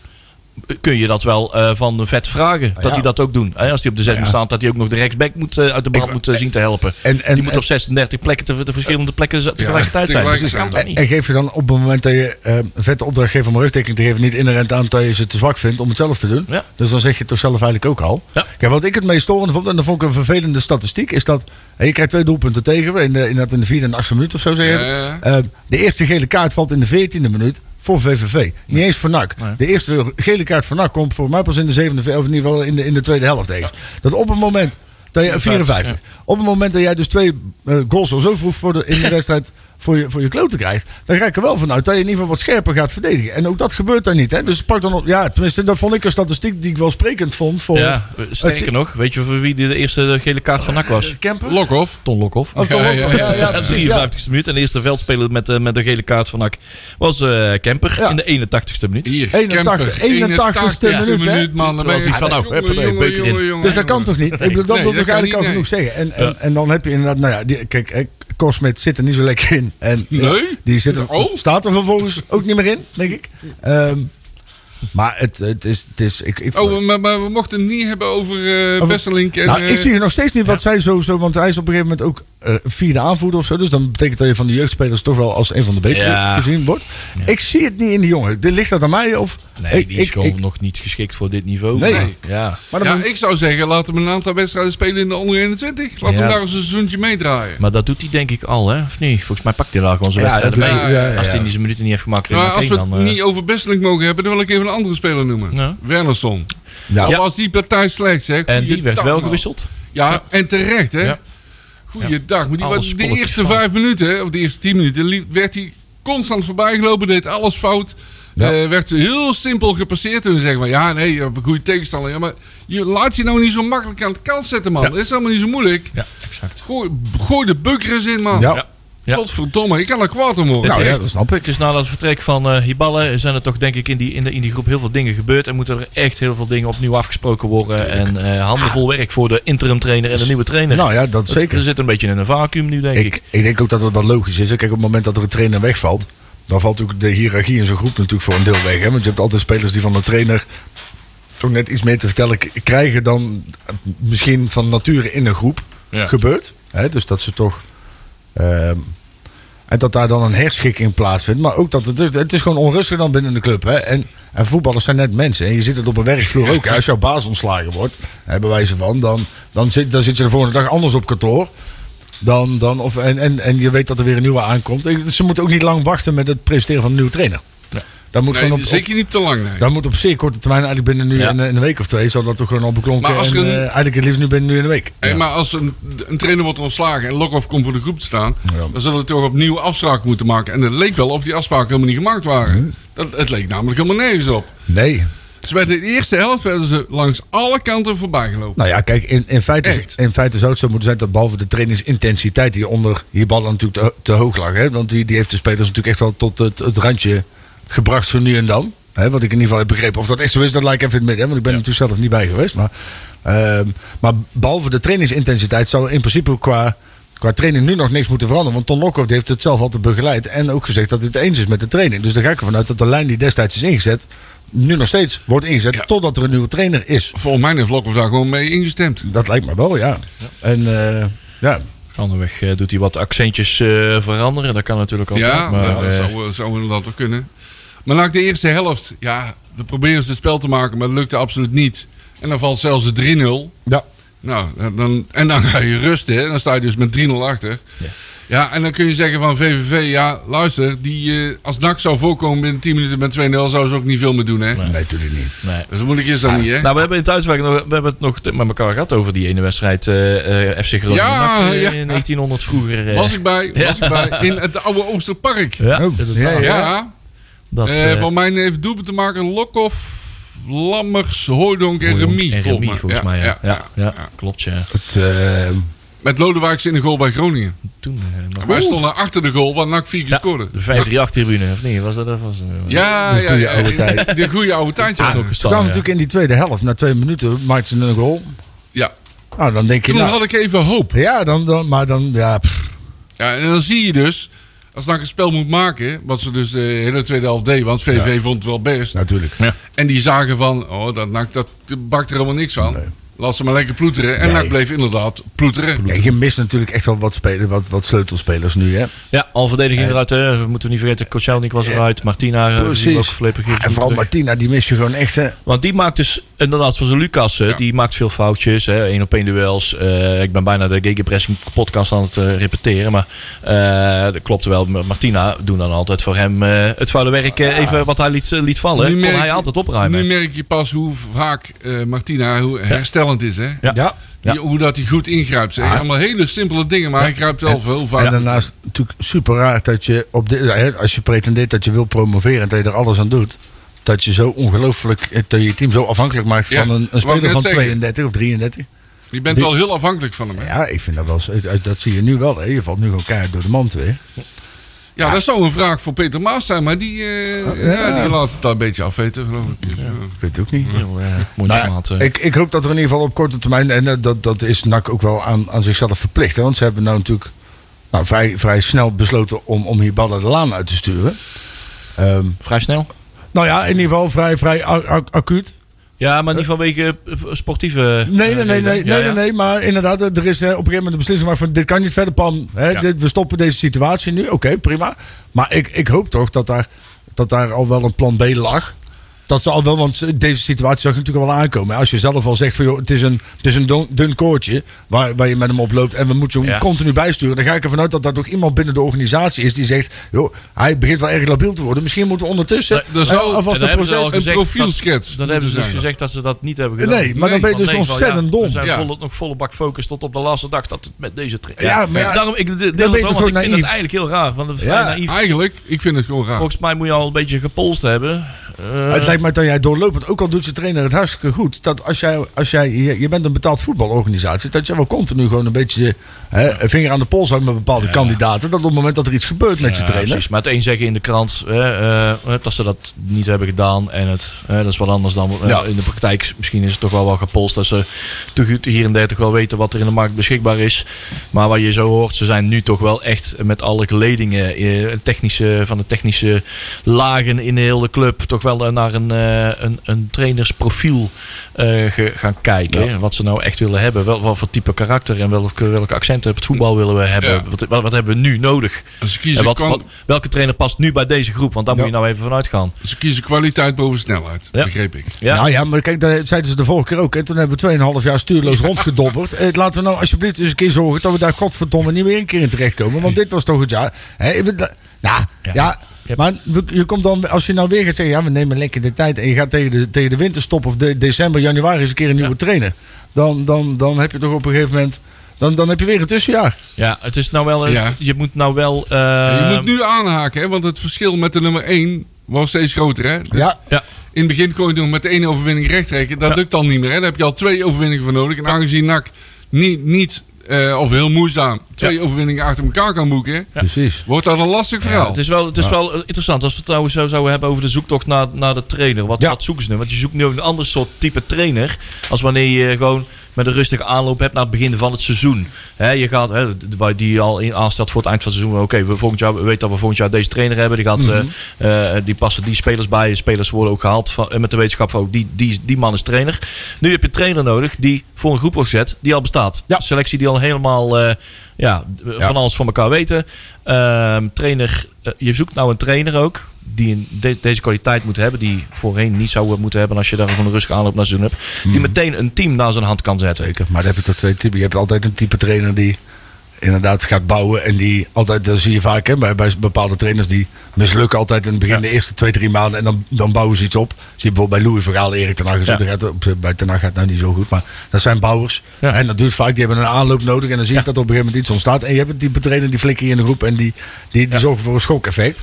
Kun je dat wel eh, van de vet vragen? dat ja. hij dat ook doen. Als hij op de zes moet staan, dat hij ook nog de rechtsback moet, eh, uit de brand moet eh, zien te helpen. En, en, die moet op 36 plekken, te, de verschillende plekken tegelijkertijd zijn. Dus dat kan toch niet? en geef je dan op het moment dat je een vette opdrachtgever om een rugdekking te geven... niet inherent aan dat je ze te zwak vindt om het zelf te doen? Ja. Dus dan zeg je het toch zelf eigenlijk ook al. Ja. Kijk, wat ik het meest storende vond, en dat vond ik een vervelende statistiek... is dat je krijgt twee doelpunten tegen in de, in, dat in de vierde en achtste minuut of zo. Zeg je. Ja, ja. De eerste gele kaart valt in de veertiende minuut voor VVV. Niet eens voor NAC. Nee. De eerste gele kaart voor NAC komt voor mij pas in de zevende, of in ieder geval in de, in de tweede helft tegen. Dat op het moment dat je 54. Op het moment dat jij dus twee eh, goals al zo vroeg voor de, in de wedstrijd voor je, voor je kloten krijgt, dan ga ik er wel vanuit dat je in ieder geval wat scherper gaat verdedigen. En ook dat gebeurt daar niet. Hè? Dus pak dan op, ja, tenminste, dat vond ik een statistiek die ik wel sprekend vond voor Ja, sterker nog, weet je voor wie de eerste gele kaart van NAC was? Kemper. Lokhoff. Ton Lokhoff. Oh, Ton Ja, ja, ja, ja, de precies, ja. 53ste minuut. En de eerste veldspeler met, eh, met de gele kaart van NAC was eh Kemper Ja. in de 81ste minuut. Hier, 81, Kemper, 81ste 81ste minuut, hè? man. Dan ben je van, nou, Dus dat kan toch niet? Ik bedoel, dat wil dat toch kan eigenlijk al genoeg zeggen. En, en, en dan heb je inderdaad, nou ja, kijk, eh, Korsmit zit er niet zo lekker in. En Nee? ja, die zit er, Oh. staat er vervolgens ook niet meer in, denk ik. Ehm, maar het, het is, het is ik, ik, Oh, maar, maar we mochten het niet hebben over eh Over- Besselink en... nou, eh, ik zie nog steeds niet wat zij zo, zo, want hij is op een gegeven moment ook eh, vierde aanvoerder of zo. Dus dan betekent dat je van de jeugdspelers toch wel als een van de betere Ja. gezien wordt. Ik zie het niet in die jongen. Dit ligt dat aan mij of? Nee, ik, die is ik- gewoon ik- nog niet geschikt voor dit niveau. Nee. Maar, Ja. maar dan ja, ik zou zeggen, laten we een aantal wedstrijden spelen in de onder 21. Laat Ja. hem daar eens een seizoentje meedraaien. Maar dat doet hij denk ik al, hè? Of niet? Volgens mij pakt hij daar gewoon zijn ja, ja, Als hij die zijn minuten niet heeft gemaakt in Maar als we 1, het dan... eh, niet over Besselink mogen hebben, dan wil ik even een andere speler noemen. Ja. Wernersson. ja. Al was die partij slecht, zeg. En die werd wel gewisseld. Ja, Ja. en terecht, hè. Ja. Goeiedag. Maar die was, de eerste fout. vijf minuten, of de eerste tien minuten, werd hij constant voorbij gelopen, deed alles fout. Ja. Eh, werd heel simpel gepasseerd. En we zeggen van ja, nee, je hebt een goede tegenstander. Ja, maar je laat je nou niet zo makkelijk aan de kant zetten, man. Ja. Dat is allemaal niet zo moeilijk. Ja, exact. Gooi, gooi de bukker eens in, man. Ja. Ja. Godverdomme, ik kan er kwaad om worden. Nou ja, dat snap ik. Is na dat vertrek van Hiballa zijn er toch denk ik in die, in, de, in die groep heel veel dingen gebeurd. En moeten er echt heel veel dingen opnieuw afgesproken worden. En eh handenvol werk voor de interim trainer en de nieuwe trainer. Nou ja, dat zeker. Er zit een beetje in een vacuüm nu denk ik. Ik, ik denk ook dat het wel logisch is. Kijk, op het moment dat er een trainer wegvalt, dan valt ook de hiërarchie in zo'n groep natuurlijk voor een deel weg. Hè? Want je hebt altijd spelers die van de trainer toch net iets meer te vertellen krijgen dan misschien van nature in een groep Ja. gebeurt. Hè? Dus dat ze toch. Ehm, en dat daar dan een herschikking plaatsvindt. Maar ook dat het, het is gewoon onrustig dan binnen de club. Hè? En, en voetballers zijn net mensen. En je zit het op een werkvloer ook. Als jouw baas ontslagen wordt, hè, bij wijze van, dan, dan, zit, dan zit je de volgende dag anders op kantoor. Dan, dan, of, en, en, en je weet dat er weer een nieuwe aankomt. Ze moeten ook niet lang wachten met het presenteren van een nieuwe trainer. Ja. Dat moet Nee, gewoon op, op, zeker niet te lang, nee. dat moet op zeer korte termijn, eigenlijk binnen nu Ja. een, een week of twee, zal dat toch gewoon al beklonken. Maar als en, een- eh, eigenlijk het liefst nu binnen nu in een week. Hey, Maar als een, een trainer wordt ontslagen en Lokhoff komt voor de groep te staan, Ja. dan zullen we toch opnieuw afspraken moeten maken. En het leek wel of die afspraken helemaal niet gemaakt waren. Dat, het leek namelijk helemaal nergens op. Nee. Dus bij de eerste helft werden ze langs alle kanten voorbij gelopen. Nou ja, kijk, in, in, feite, Echt? in feite zou het zo moeten zijn dat behalve de trainingsintensiteit die onder hier ballen natuurlijk te, te hoog lag. Hè, want die, die heeft de spelers natuurlijk echt wel tot het, het randje gebracht zo nu en dan. Hè, wat ik in ieder geval heb begrepen. Of dat echt zo is, dat lijkt even in het midden. hè, Want ik ben er natuurlijk zelf niet bij geweest. Maar, ehm, maar behalve de trainingsintensiteit zou in principe qua, qua training nu nog niks moeten veranderen. Want Ton Lokhoff heeft het zelf altijd begeleid. En ook gezegd dat hij het eens is met de training. Dus daar ga ik ervan uit dat de lijn die destijds is ingezet... nu nog steeds wordt ingezet Ja. totdat er een nieuwe trainer is. Volgens mij heeft Lokhoff daar gewoon mee ingestemd. Dat lijkt me wel, ja. En eh, ja, Gaandeweg eh, doet hij wat accentjes eh, veranderen. Dat kan natuurlijk altijd. Ja, maar, nou, dat zou, zou inderdaad wel kunnen. Maar na de eerste helft, ja, dan proberen ze het spel te maken, maar dat lukte absoluut niet. En dan valt zelfs de 3-0. ja. Nou, dan, en dan ga je rusten, hè. dan sta je dus met 3-0 achter. Ja, en dan kun je zeggen van VVV, ja, luister, die, eh, als NAC zou voorkomen binnen 10 minuten met 2-0, zou ze ook niet veel meer doen, hè? Nee, natuurlijk niet. Nee. Dus moeilijk is dat niet, hè? Nou, we hebben in het uitwerk nog, we hebben het nog met elkaar gehad over die ene wedstrijd eh, eh, FC Groningen. Ja, NAC, ja. in 1900 vroeger. was ik bij, was ik bij, in het oude Oosterpark. Ja, Oh, ja, ja. Ja, Dat, eh, eh, van mij heeft doelpunt te maken Lokhoff, Lammers, Hooydonk en Remy, en volgens Remy, mij. volgens mij. Ja, ja, ja, klopt. Ja. Het, eh, Met Lodewijks in de goal bij Groningen. Toen eh, nog. Wij stonden achter de goal, waar NAC 4 keer scoorde. De 538-tribune, of niet? Was dat, dat was, Ja, De ja, goede ja. oude tijd. De goede oude tijd, ja. nog ze gestaan, kwamen ja. natuurlijk in die tweede helft. Na twee minuten maakten ze een goal. Ja. Nou, dan denk je... Toen Nou, had ik even hoop. ja, dan, dan, maar dan... Ja, pff, Ja, en dan zie je dus, als NAC een spel moet maken, wat ze dus de hele tweede helft deed, want VV vond het wel best. natuurlijk. En die zagen van, oh, dat NAC, dat bakt er helemaal niks van. Nee. Laat ze maar lekker ploeteren. En Nee. NAC bleef inderdaad ploeteren. Kijk, je mist natuurlijk echt wel wat, spelers, wat, wat sleutelspelers nu, hè? Ja, al verdediging eruit. Hè. We moeten niet vergeten, Koscielnik was eruit. Martina, eh, die Precies. Ja, even en vooral terug. Martina, die mis je gewoon echt, hè? Want die maakt dus, inderdaad, zoals Lucas, hè, Ja. die maakt veel foutjes. hè, één op één duels. Eh, ik ben bijna de Gegenpressing podcast aan het eh, repeteren. Maar eh, dat klopt wel. Martina doen dan altijd voor hem eh, het vuile werk eh, even wat hij liet, liet vallen. Nu Kon merk hij altijd opruimen. Nu merk je pas hoe vaak eh, Martina hoe is. Hè? Ja. Ja. Hoe dat hij goed ingrijpt. Zeg. Ah. Allemaal hele simpele dingen, maar hij grijpt wel heel vaak. En daarnaast natuurlijk super raar dat je, op dit, hè, als je pretendeert dat je wil promoveren en dat je er alles aan doet, dat je zo ongelooflijk, eh, dat je je team zo afhankelijk maakt Ja, van een, speler van zeggen. 32 of 33. je bent die- wel heel afhankelijk van hem. Hè? Ja, ik vind dat wel, dat zie je nu wel. Hè. Je valt nu gewoon keihard door de mand weer. Dat zou een vraag voor Peter Maas zijn, maar die, eh, Oh, ja. ja, die laat het daar een beetje afweten, geloof ik. Ja. Ik weet het ook niet. Heel eh, mooi Nou, eh. ik, ik hoop dat er in ieder geval op korte termijn, en dat, dat is NAC ook wel aan, aan zichzelf verplicht. Hè, want ze hebben nou natuurlijk nou, vrij, vrij snel besloten om, om hier ballen de laan uit te sturen. Ehm, Vrij snel. nou ja, in ieder geval vrij, vrij acuut. Ja, maar niet vanwege eh, sportieve... Nee, eh, nee, nee, nee, nee, nee, nee, maar inderdaad, er is eh, op een gegeven moment de beslissing maar van dit kan niet verder, Pam. Dit, we stoppen deze situatie nu, oké, prima. Maar ik, ik hoop toch dat daar, dat daar al wel een plan B lag. Dat ze al wel, want deze situatie zag je natuurlijk wel aankomen. Als je zelf al zegt van joh, het is een, het is een dun koordje waar, waar je met hem oploopt en we moeten hem Ja. continu bijsturen. Dan ga ik ervan uit dat dat toch iemand binnen de organisatie is die zegt, joh, hij begint wel erg labiel te worden. Misschien moeten we ondertussen er zou- alvast en een daar hebben ze proces... Een profielschets. Dat, dat hebben ze dus gezegd dat ze dat niet hebben gedaan. Nee, maar dan ben je dus ontzettend ja, dom. We zijn Ja. nog volle bak focus tot op de laatste dag dat het met deze trainer. Ja, maar daarom ik deel ben je toch ik vind het eigenlijk heel raar. Want het is naïef. Eigenlijk, ik vind het gewoon raar. Volgens mij moet je al een beetje gepolst hebben. Lijkt mij dat jij doorlopend, ook al doet je trainer het hartstikke goed, dat als jij, als jij je, je bent een betaald voetbalorganisatie, dat je wel continu gewoon een beetje hè, een vinger aan de pols houdt met bepaalde kandidaten. Dat op het moment dat er iets gebeurt met je trainer. precies. Maar het een zeggen in de krant eh, eh, dat ze dat niet hebben gedaan. En het, eh, dat is wat anders dan eh, Ja. in de praktijk. Misschien is het toch wel wel gepolst dat ze toch hier en daar toch wel weten wat er in de markt beschikbaar is. Maar wat je zo hoort, ze zijn nu toch wel echt met alle geledingen eh, technische, van de technische lagen in de hele club toch wel naar een, eh, een, een trainersprofiel eh, ge- gaan kijken. Wat ze nou echt willen hebben. Wel, wat voor type karakter en welke, welke accenten op het voetbal willen we hebben. Ja. Wat, wat, wat hebben we nu nodig? En ze En kiezen, wat, kwan- wat- welke trainer past nu bij deze groep? Want daar moet je nou even vanuit gaan. ze kiezen kwaliteit boven snelheid, Ja. begreep ik. Ja, Nou ja, maar kijk, dat zeiden ze de vorige keer ook. En toen hebben we 2,5 jaar stuurloos rondgedobberd. Eh, laten we nou alsjeblieft eens een keer zorgen dat we daar godverdomme niet meer een keer in terechtkomen. Want dit was toch het jaar. Hè, nou, ja, Ja. Ja. maar je komt dan, als je nou weer gaat zeggen, ja, we nemen lekker de tijd. En je gaat tegen de, tegen de winterstop of de, december, januari eens een keer een nieuwe trainer. Dan, dan, dan heb je toch op een gegeven moment, dan, dan heb je weer een tussenjaar. ja, het is nou wel. een- Ja. Je moet nou wel. eh, je moet nu aanhaken, hè, want het verschil met de nummer 1 was steeds groter. Hè? Dus Ja, Ja, In het begin kon je nog met één overwinning recht trekken. Dat Ja. lukt dan niet meer. Hè? Daar heb je al twee overwinningen voor nodig. En aangezien NAC niet, niet eh, of heel moeizaam, twee Ja. overwinningen achter elkaar kan boeken, precies. wordt dat een lastig ja, verhaal. het is wel, het is wel eh, interessant. Als we het trouwens zo zouden hebben over de zoektocht naar, naar de trainer. Wat, Ja. wat zoeken ze nu? Want je zoekt nu een ander soort type trainer. Als wanneer je gewoon met een rustige aanloop hebt naar het begin van het seizoen. Je gaat, waar die al in aanstelt voor het eind van het seizoen. Oké, we volgend jaar we weten dat we volgend jaar deze trainer hebben. Die, gaat, eh, eh, die passen die spelers bij. Spelers worden ook gehaald van, eh, met de wetenschap van ook die, die, die man is trainer. Nu heb je een trainer nodig die voor een groep wordt gezet die al bestaat. Ja. Selectie die al helemaal ja, van alles van elkaar weten. Ehm, trainer, je zoekt nou een trainer ook. Die een, de- deze kwaliteit moet hebben. Die voorheen niet zou moeten hebben. Als je daar gewoon een rustige aanloop naar seizoen hebt. Die meteen een team naar zijn hand kan zetten. Zeker. Maar dan heb je toch twee typen. Je hebt altijd een type trainer die inderdaad gaat bouwen. En die altijd, dat zie je vaak hè, bij, bij bepaalde trainers, die mislukken altijd in het begin de eerste twee, drie maanden. En dan, dan bouwen ze iets op. Zie je bijvoorbeeld bij Louis Vergaal, Erik ten Hag. Ja. dat gaat, op- bij ten Hag gaat het nou niet zo goed. Maar dat zijn bouwers. Ja. En dat duurt vaak, die hebben een aanloop nodig. En dan zie je Ja. dat er op een gegeven moment iets ontstaat. En je hebt een type trainer die flikker je in de groep. En die, die, die zorgen voor een schokeffect.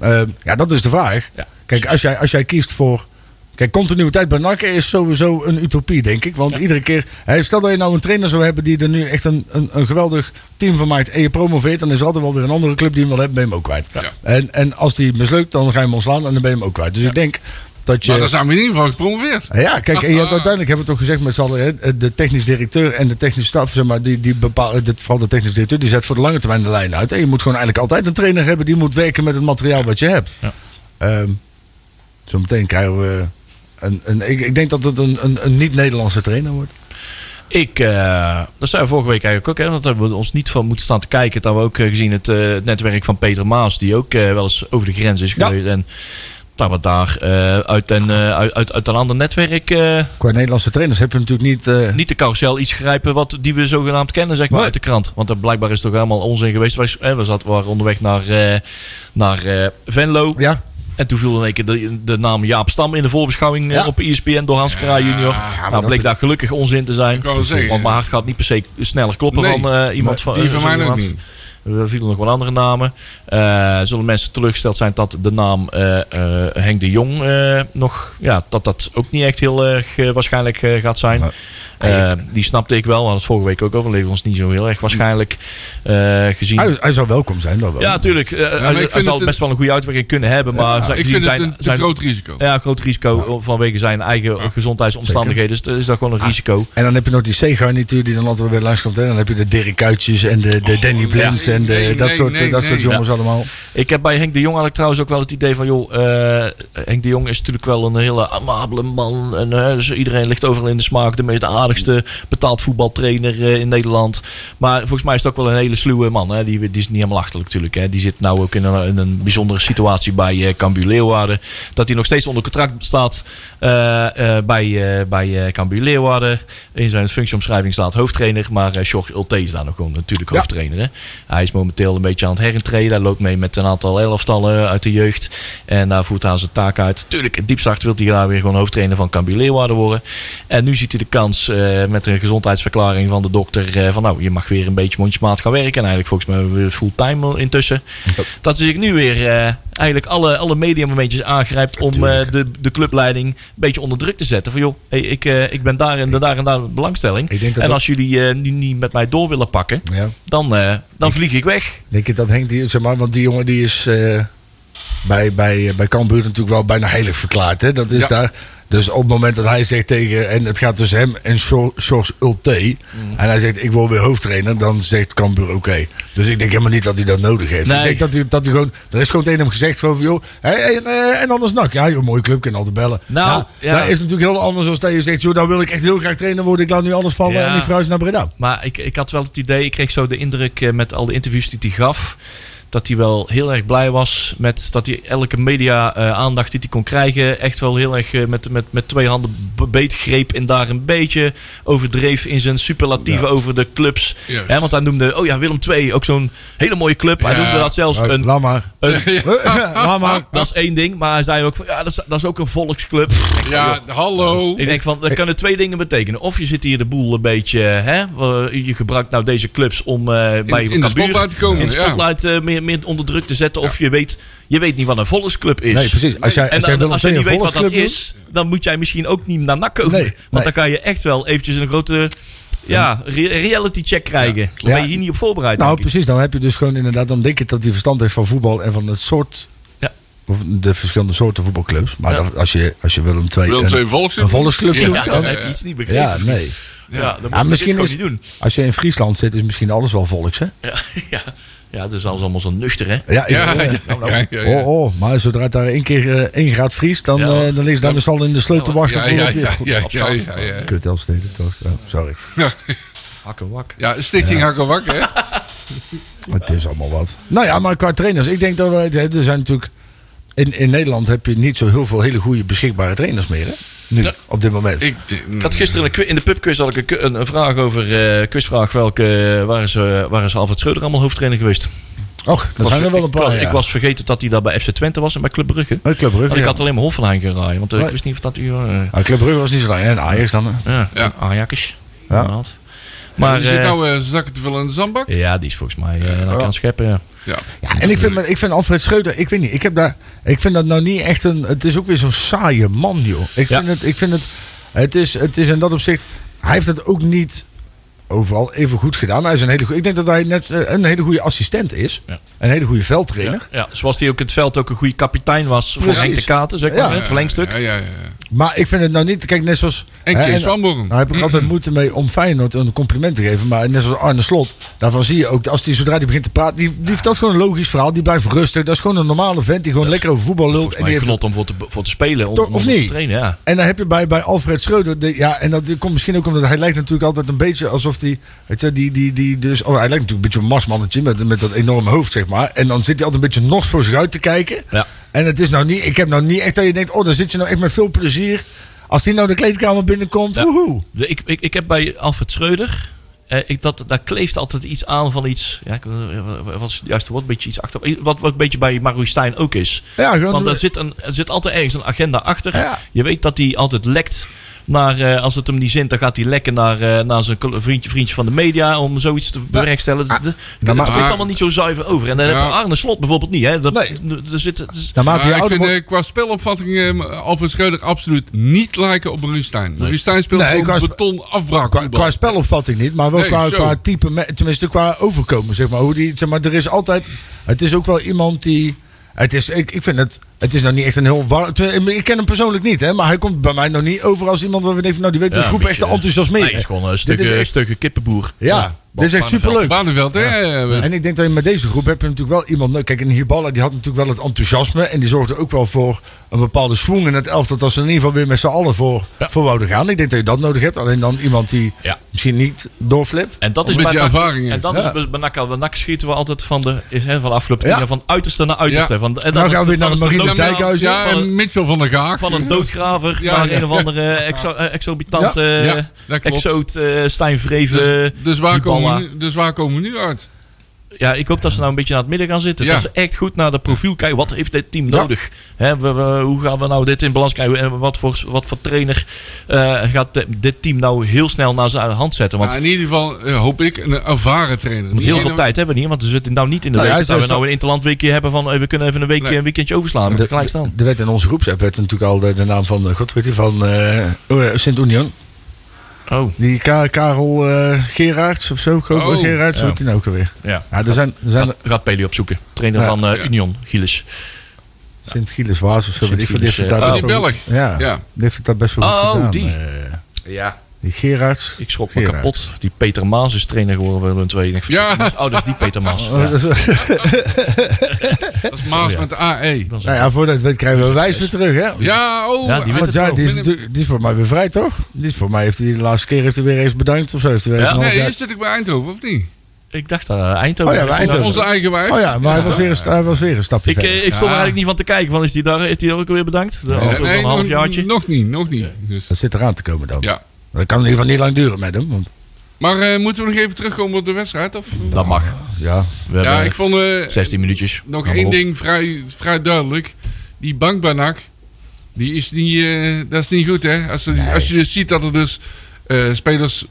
Ja. Eh, ja, dat is de vraag. Ja. Kijk, als jij, als jij kiest voor. Kijk, continuïteit bij NAC is sowieso een utopie, denk ik. Want iedere keer. Stel dat je nou een trainer zou hebben die er nu echt een, een, een geweldig team van maakt. En je promoveert, dan is er altijd wel weer een andere club die hem wil hebben, ben je hem ook kwijt. Ja. En, en als die mislukt, dan ga je hem ontslaan en dan ben je hem ook kwijt. Dus ik denk dat je. Maar dan zijn we in ieder geval gepromoveerd. Ja, kijk, en je hebt uiteindelijk hebben we toch gezegd met z'n allen, hè, de technisch directeur en de technische staf, zeg maar, die, die bepalen, dit, vooral de technisch directeur, die zet voor de lange termijn de lijn uit. En je moet gewoon eigenlijk altijd een trainer hebben die moet werken met het materiaal wat je hebt. Ja. Ehm, zometeen krijgen we een, een ik, ik denk dat het een, een, een niet-Nederlandse trainer wordt. Ik, eh dat zei we vorige week eigenlijk ook, hè, dat hebben we ons niet van moeten staan te kijken. Dat we ook eh, gezien het, eh, het netwerk van Peter Maas, die ook eh, wel eens over de grens is Ja. geweest. En dat we daar eh, uit, een, eh, uit, uit, uit een ander netwerk eh, Qua Nederlandse trainers heb je natuurlijk niet... eh, niet de carousel iets grijpen wat, die we zogenaamd kennen, zeg maar, Nee. uit de krant. Want dat blijkbaar is toch helemaal onzin geweest. Wij, eh, we zaten, waren onderweg naar, eh, naar eh, Venlo. ja, En toen viel in één keer de, de naam Jaap Stam in de voorbeschouwing Ja. op ESPN door Hans Kraai junior. maar nou, dat bleek daar gelukkig onzin te zijn. Want mijn hart gaat niet per se sneller kloppen Nee. van eh, iemand van Die eh, van mij niet. Er vielen nog wel andere namen. Eh, zullen mensen teleurgesteld zijn dat de naam eh, eh, Henk de Jong nog... Ja, dat dat ook niet echt heel erg waarschijnlijk gaat zijn. Eh, die snapte ik wel. We hadden het vorige week ook over. Leven ons niet zo heel erg waarschijnlijk eh, gezien. hij, hij zou welkom zijn. Dat wel. Ja, natuurlijk. Eh, hij, ik hij vind zal het best wel een goede uitwerking kunnen hebben. Maar zijn- Ik vind het zijn, een te zijn- groot risico. ja, groot risico vanwege zijn eigen gezondheidsomstandigheden. Dus dat is dat gewoon een risico. En dan heb je nog die C-garnituur die dan altijd weer langskomt. Hè? Dan heb je de Dirk Kuytjes en de, de Danny Blins en de, nee, dat nee, soort, nee, dat nee. soort jongens allemaal. Ik heb bij Henk de Jong had ik trouwens ook wel het idee van... joh, eh, Henk de Jong is natuurlijk wel een hele amabele man. En, dus iedereen ligt overal in de smaak. De meest aardigste betaald voetbaltrainer eh, in Nederland. Maar volgens mij is het ook wel een hele sluwe man. Hè? Die, die is niet helemaal achterlijk natuurlijk. Hè? Die zit nou ook in een, in een bijzondere situatie bij eh Cambuur Leeuwarden. Dat hij nog steeds onder contract staat eh, bij, eh bij Cambuur Leeuwarden. In zijn functieomschrijving staat hoofdtrainer. Maar uh, George Ulte is daar nog gewoon natuurlijk Ja. hoofdtrainer. Hè? Hij is momenteel een beetje aan het herintreden. Hij loopt mee met een aantal elftallen uit de jeugd. En daar voert hij zijn taak uit. Tuurlijk, het diepst achter wil hij daar weer gewoon hoofdtrainer van Cambuur Leeuwarden worden. En nu ziet hij de kans eh, met een gezondheidsverklaring van de dokter. eh, van nou, je mag weer een beetje mondjesmaat gaan werken. En eigenlijk volgens mij weer fulltime intussen. Dat hij zich nu weer eh, eigenlijk alle, alle mediamomentjes aangrijpt om de, de clubleiding een beetje onder druk te zetten. Van joh, hey, ik, ik ben daar en daar en daar belangstelling. Ik denk dat En dat- als jullie nu niet met mij door willen pakken, Ja. dan, dan vlieg ik weg. Denk je dat Henk, die, zeg maar, want die jongen die is bij, bij, bij Cambuur natuurlijk wel bijna heilig verklaard. Hè? Dat is Ja. daar. Dus op het moment dat hij zegt tegen, en het gaat tussen hem en Sjor- Sjors Ulte, en hij zegt ik wil weer hoofdtrainer, dan zegt Cambuur oké. Dus ik denk helemaal niet dat hij dat nodig heeft. Nee. Ik denk dat hij, dat hij gewoon, er is gewoon tegen hem gezegd van, joh, hé, en, eh, en anders nak. Ja, joh, mooie club, kan altijd bellen. Nou, ja. Dat is natuurlijk heel anders als dat je zegt, joh, dan wil ik echt heel graag trainer worden, ik laat nu alles vallen Ja. en ik verhuis naar Breda. Maar ik, ik had wel het idee, ik kreeg zo de indruk eh, met al de interviews die hij gaf. Dat hij wel heel erg blij was met dat hij elke media eh, aandacht die hij kon krijgen. Echt wel heel erg eh, met, met, met twee handen be- beetgreep. En daar een beetje overdreef in zijn superlatieven Ja. over de clubs. Hè, want hij noemde, oh ja, Willem II, ook zo'n hele mooie club. Hij noemde dat zelfs een, laat maar. een dat is één ding. Maar hij zei ook van, ja, dat is, dat is ook een volksclub. Ja, joh, hallo. ik denk van, dat kunnen twee dingen betekenen. Of je zit hier de boel een beetje, hè, je gebruikt nou deze clubs om eh, bij in de Cambuur spotlight te komen, in de ja. spotlight meer, meer onder druk te zetten. Of je weet, je weet niet wat een volksclub is. Nee, precies. Als jij, En als jij dan, Willem als je niet een weet wat dat volksclub is, dan moet jij misschien ook niet naar NAC komen. Nee, Want nee. dan kan je echt wel eventjes een grote ja, re- reality check krijgen. Ja, Dan ben je hier niet op voorbereid. Nou, denk ik. precies. Dan heb je dus gewoon inderdaad, dan denk je dat hij verstand heeft van voetbal en van het soort. Ja. Of de verschillende soorten voetbalclubs. Maar Ja. als, je, als je Willem II. Willem een- II volksclub. Een volksclub Ja, dan- dan heb je iets niet begrepen. Ja, nee. Ja, dan moet Ja, je misschien dit is, niet doen. als je in Friesland zit, is misschien alles wel volks, hè? Ja, ja. Ja, dat is alles allemaal zo nuchter, hè? Ja, Ja, ja, ja, ja. ja, ja, ja. Oh, oh, maar zodra het daar één keer eh, één graad vriest, dan, Ja. eh, dan ligt daar dus al in de sleutel te wachten. Ja, ja, het weer ja, goed ja, afstaat. ja, ja, ja. Kut Elfsteden, toch? Ja, sorry. Hakken wak. Ja, Stichting Hakkelwak, hè? Het is allemaal wat. Nou ja, maar qua trainers. Ik denk dat we... Er zijn natuurlijk... In, in Nederland heb je niet zo heel veel hele goede beschikbare trainers meer, hè? Nu, Ja. op dit moment. Ik, Ik had gisteren in de, qui- in de pubquiz had ik een, ku- een, een vraag over, eh quizvraag, welke, waar, is, eh, waar is Alfred Schreuder allemaal hoofdtrainer geweest? Och, dat zijn er wel een ik, was, paar. ik was vergeten dat hij daar bij FC Twente was en bij Club Brugge. Bij Club Brugge, ik ja. had alleen maar Hoffenheim geraaien, want eh, ik wist niet of dat hij... eh, Ah, Club Brugge was niet zo lang. En Ajax dan. ja, Ja. Ajax. Ja. maar je zit eh, nou eh, zakken te veel in de zandbak. ja, die is volgens mij eh nou Ja. kan scheppen. Ja. Ja. En ik vind, ik vind Alfred Schreuder, ik weet niet, ik, heb daar, ik vind dat nou niet echt een, het is ook weer zo'n saaie man, joh. Ik Ja. vind het, ik vind het, het is, het is in dat opzicht, hij heeft het ook niet overal even goed gedaan. Hij is een hele goe- ik denk dat hij net eh, een hele goede assistent is. Ja. Een hele goede veldtrainer. Ja, ja, zoals hij ook in het veld ook een goede kapitein was voor. Henk de Katen, zeg maar, Ja. het verlengstuk. Ja, ja, ja. Maar ik vind het nou niet, kijk, net zoals... En Kees van Born. Daar heb ik altijd moeite mee om Feyenoord een compliment te geven. Maar net zoals Arne Slot, daarvan zie je ook, als die zodra die begint te praten, die, die vertelt gewoon een logisch verhaal. Die blijft rustig. Dat is gewoon een normale vent die gewoon lekker over voetbal lult. En, die heeft, genot om voor te, voor te spelen, om, Toch, om of te niet? trainen. Ja. en dan heb je bij, bij Alfred Schreuder, de, ja, en dat komt misschien ook omdat hij lijkt natuurlijk altijd een beetje alsof hij, weet je, die, die, die, dus, oh, hij lijkt natuurlijk een beetje een marsmannetje met, met dat enorme hoofd, zeg maar. En dan zit hij altijd een beetje nors voor zich uit te kijken. Ja. En het is nou niet, ik heb nou niet echt dat je denkt, oh, daar zit je nou echt met veel plezier. Als die nou de kleedkamer binnenkomt, Ja. woehoe. Ik, ik, ik heb bij Alfred Schreuder. Eh, ik, dat, daar kleeft altijd iets aan van iets. Ja, ik, eh, wat is het juiste woord? Een beetje iets achter. Wat, wat een beetje bij Maroui Stijn ook is. Ja. Want er zit, een, er zit altijd ergens een agenda achter. Ja. Je weet dat hij altijd lekt. Naar, eh, als het hem niet zint, dan gaat hij lekken naar, eh, naar zijn vriendje, vriendje van de media om zoiets te bewerkstelligen. De- de- maar- het komt allemaal niet zo zuiver over. En dan Ja. heb je Arne Slot bijvoorbeeld niet. Hè? Dat, Nee. er zit, Naarmate Maar je ik vind eh, qua spelopvatting eh, Alfred Schreuder absoluut niet lijken op Maurice Stijn. Maurice Stijn speelt Nee, qua beton afbraak. Qua, qua spelopvatting niet, maar wel Nee, qua, type, tenminste qua overkomen, zeg maar. Hoe die, zeg maar. Er is altijd, het is ook wel iemand die, het is, ik, ik vind het, het is nou niet echt een heel warm, ik ken hem persoonlijk niet, hè, maar hij komt bij mij nog niet over als iemand ik denk, van, nou die weet de Ja, groep een echt te enthousiasmeren. Nee, het is gewoon een echt- stukje kippenboer. Ja, dit is echt superleuk. Barneveld, hè? eh, En ik denk dat je met deze groep heb je natuurlijk wel iemand. Kijk, en Hiballa die had natuurlijk wel het enthousiasme. En die zorgde ook wel voor een bepaalde swing in het elftal. Dat ze in ieder geval weer met z'n allen voor, Ja. voor wouden gaan. Ik denk dat je dat nodig hebt. Alleen dan iemand die Ja. misschien niet doorflipt. En dat Een is bij ervaring, En dat ja. is bij- NAC, bij NAC schieten we altijd van de, van de afgelopen Ja. tien jaar van uiterste naar uiterste. Ja. Van, en Nou is gaan we weer dan naar Marine dood- Dijkhuis. Ja, van, en Mitchell van der Gaag. van een doodgraver Ja, naar een of andere exo, eh, exorbitant Ja, dat klopt. exoot eh Stijn Vreven. Dus, dus, waar komen we nu, dus waar komen we nu uit? Ja, ik hoop dat ze nou een beetje naar het midden gaan zitten. Ja. Dat ze echt goed naar de profiel kijken. Wat heeft dit team Ja. nodig? Hè, we, we- hoe gaan we nou dit in balans krijgen? En wat voor, wat voor trainer eh, gaat de- dit team nou heel snel naar zijn hand zetten? Want Nou, in ieder geval eh, hoop ik een ervaren trainer. Want heel veel tijd hebben we niet, want we zitten nou niet in de Nou week dat we nou een interlandweekje hebben van eh, we kunnen even een weekje Nee. een weekendje overslaan. De- gelijk staan. Er werd in onze groepsapp werd natuurlijk al de, de naam van, god weet je, van eh oh, Sint-Union. Oh, Die Ka- Karel eh Gerards of zo. Ik Oh, Gerards, ja. die nou ook alweer? ja. Ja, er zijn, er zijn Gaat, Peli opzoeken. Trainer Ja. van eh, Ja. Union, Gilles. Sint-Gilles Waas of zo. weet ik veel. Die heeft het daar eh, best oh, die goed- Ja, Ja. die heeft het daar best wel goed Oh, gedaan. die. eh, Ja. Die Gerards. Ik schrok me Gerard. kapot. Die Peter Maas is trainer geworden van Willem II. Ik denk, Ja. Oh, dat is die Peter Maas. Ja. dat is- is Maas Ja. met de AE. Dat is nou ja, voordat we het krijgen we wijs weer terug, hè? Ja, oh. Ja, die Want ja, die is, die is voor mij weer vrij, toch? Die is voor mij heeft hij de laatste keer heeft hij weer eens bedankt of zo. Heeft hij weer Ja? eens een half Nee, hier zit ik bij Eindhoven, of niet? Ik dacht dat eh, Eindhoven. Oh ja, bij Eindhoven. Onze eigen wijs. Oh ja, maar hij, was weer een, hij was weer een stapje Ik, eh, verder. ik stond er eigenlijk niet van te kijken. Van, is die daar, heeft hij ook weer bedankt? De, nee, een half nog, jaartje. nog niet, nog niet. Dus, Dat zit eraan te komen dan. ja. Dat kan in ieder geval niet lang duren met hem. Want, Maar eh, moeten we nog even terugkomen op de wedstrijd? Of? Dat mag. ja, We Ja, ik vond eh, 16 minuutjes. nog één op. ding vrij, vrij duidelijk. Die bank bij NAC, die is niet, eh, dat is niet goed hè. Als, er- als je ziet dat er dus eh, spelers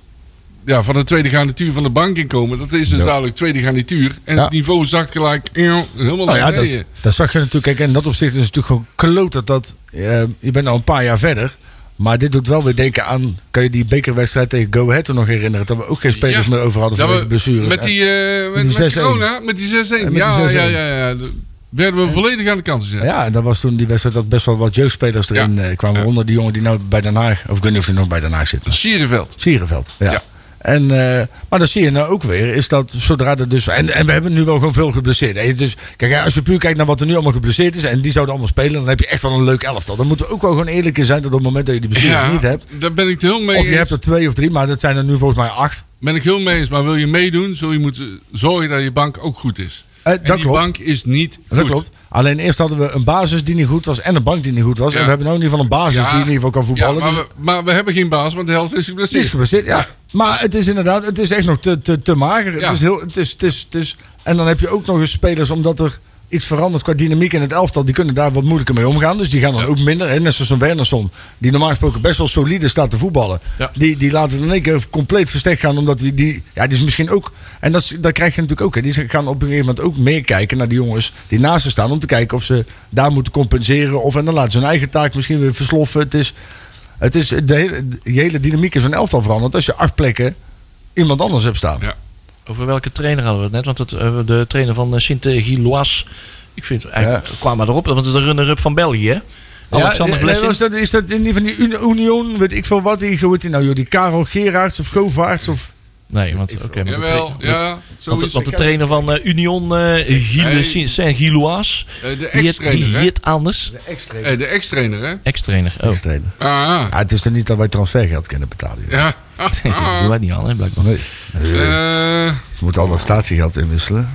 ja, van de tweede garnituur van de bank inkomen. Dat is dus Ja. duidelijk tweede garnituur. En Ja. het niveau zakt gelijk eh, helemaal nou ja, dat, beneden. dat zag je natuurlijk. Kijk, in dat opzicht is het natuurlijk gewoon kloot dat eh, je bent al een paar jaar verder. Maar dit doet wel weer denken aan. Kan je die bekerwedstrijd tegen Go Ahead er nog herinneren? Dat we ook geen spelers Ja. meer over hadden vanwege we- blessures. Met die, eh, met, die met 6-1. corona, met die 6-1. En met die Ja, 6-1. ja, ja, ja. De- Werden we volledig aan de kant gezet. Ja, en dat was toen die wedstrijd dat best wel wat jeugdspelers erin eh, kwamen. Onder die jongen die nou bij Den Haag. Of ik weet niet of hij nog bij Den Haag zit. Sierenveld. Sierenveld. Ja. En, eh, maar dan zie je nou ook weer, is dat zodra er dus. En, en we hebben nu wel gewoon veel geblesseerd. hè. Dus kijk, als je puur kijkt naar wat er nu allemaal geblesseerd is. en die zouden allemaal spelen. dan heb je echt wel een leuk elftal. Dan moeten we ook wel gewoon eerlijk in zijn dat op het moment dat je die blessures Ja, niet hebt. daar ben ik het heel mee Of je eens. hebt er twee of drie, maar dat zijn er nu volgens mij acht. Ben ik heel mee eens. Maar wil je meedoen, zul je moeten zorgen dat je bank ook goed is. Eh, En dat die klopt. bank is niet Dat goed. klopt. Alleen eerst hadden we een basis die niet goed was en een bank die niet goed was. Ja. En we hebben nu in ieder geval een basis Ja. die in ieder geval kan Ja, voetballen. maar, dus we, maar we hebben geen baas, want de helft is het is geblesseerd. geblesseerd, ja. Maar het is inderdaad, het is echt nog te, te, te mager. Ja. Het is heel, het is, het is, het is, en dan heb je ook nog eens spelers, omdat er iets verandert qua dynamiek in het elftal. Die kunnen daar wat moeilijker mee omgaan. Dus die gaan dan Ja. ook minder. Hè? Net zoals een Wernersson, die normaal gesproken best wel solide staat te voetballen. Ja. Die, die laten in één keer compleet verstek gaan. Omdat die, die, ja, die is misschien ook... En dat, is- dat krijg je natuurlijk ook. Hè? Die gaan op een gegeven moment ook meer kijken naar die jongens die naast ze staan. Om te kijken of ze daar moeten compenseren. Of en dan laten ze hun eigen taak misschien weer versloffen. Het is... Het is de, hele, de hele dynamiek is van een elftal veranderd. Als je acht plekken iemand anders hebt staan. Ja. Over welke trainer hadden we het net? Want het, eh, de trainer van Sint-Gilloise. Ik vind eigenlijk, kwam maar erop, want het is de runner-up van België. hè? Alexander ja, nee, Blessing. was dat, is dat in die van die Uni- Union, weet ik veel wat, die, hoe heet die nou, joh, die Karel Gerards of Govaerts of... Nee, want, oké, de Jawel, ja, want, zo de, want de trainer van eh, Union eh Gilles- Nee. Saint-Gilloise, Eh, de ex-trainer, die hè? heet anders. Eh, de ex-trainer, hè? Ex-trainer. Oh, Ah, Ja, het is toch niet dat wij transfergeld kunnen betalen. ja. dat wij niet hè, blijkbaar. Nee. Eh, We moeten al dat statiegeld inwisselen.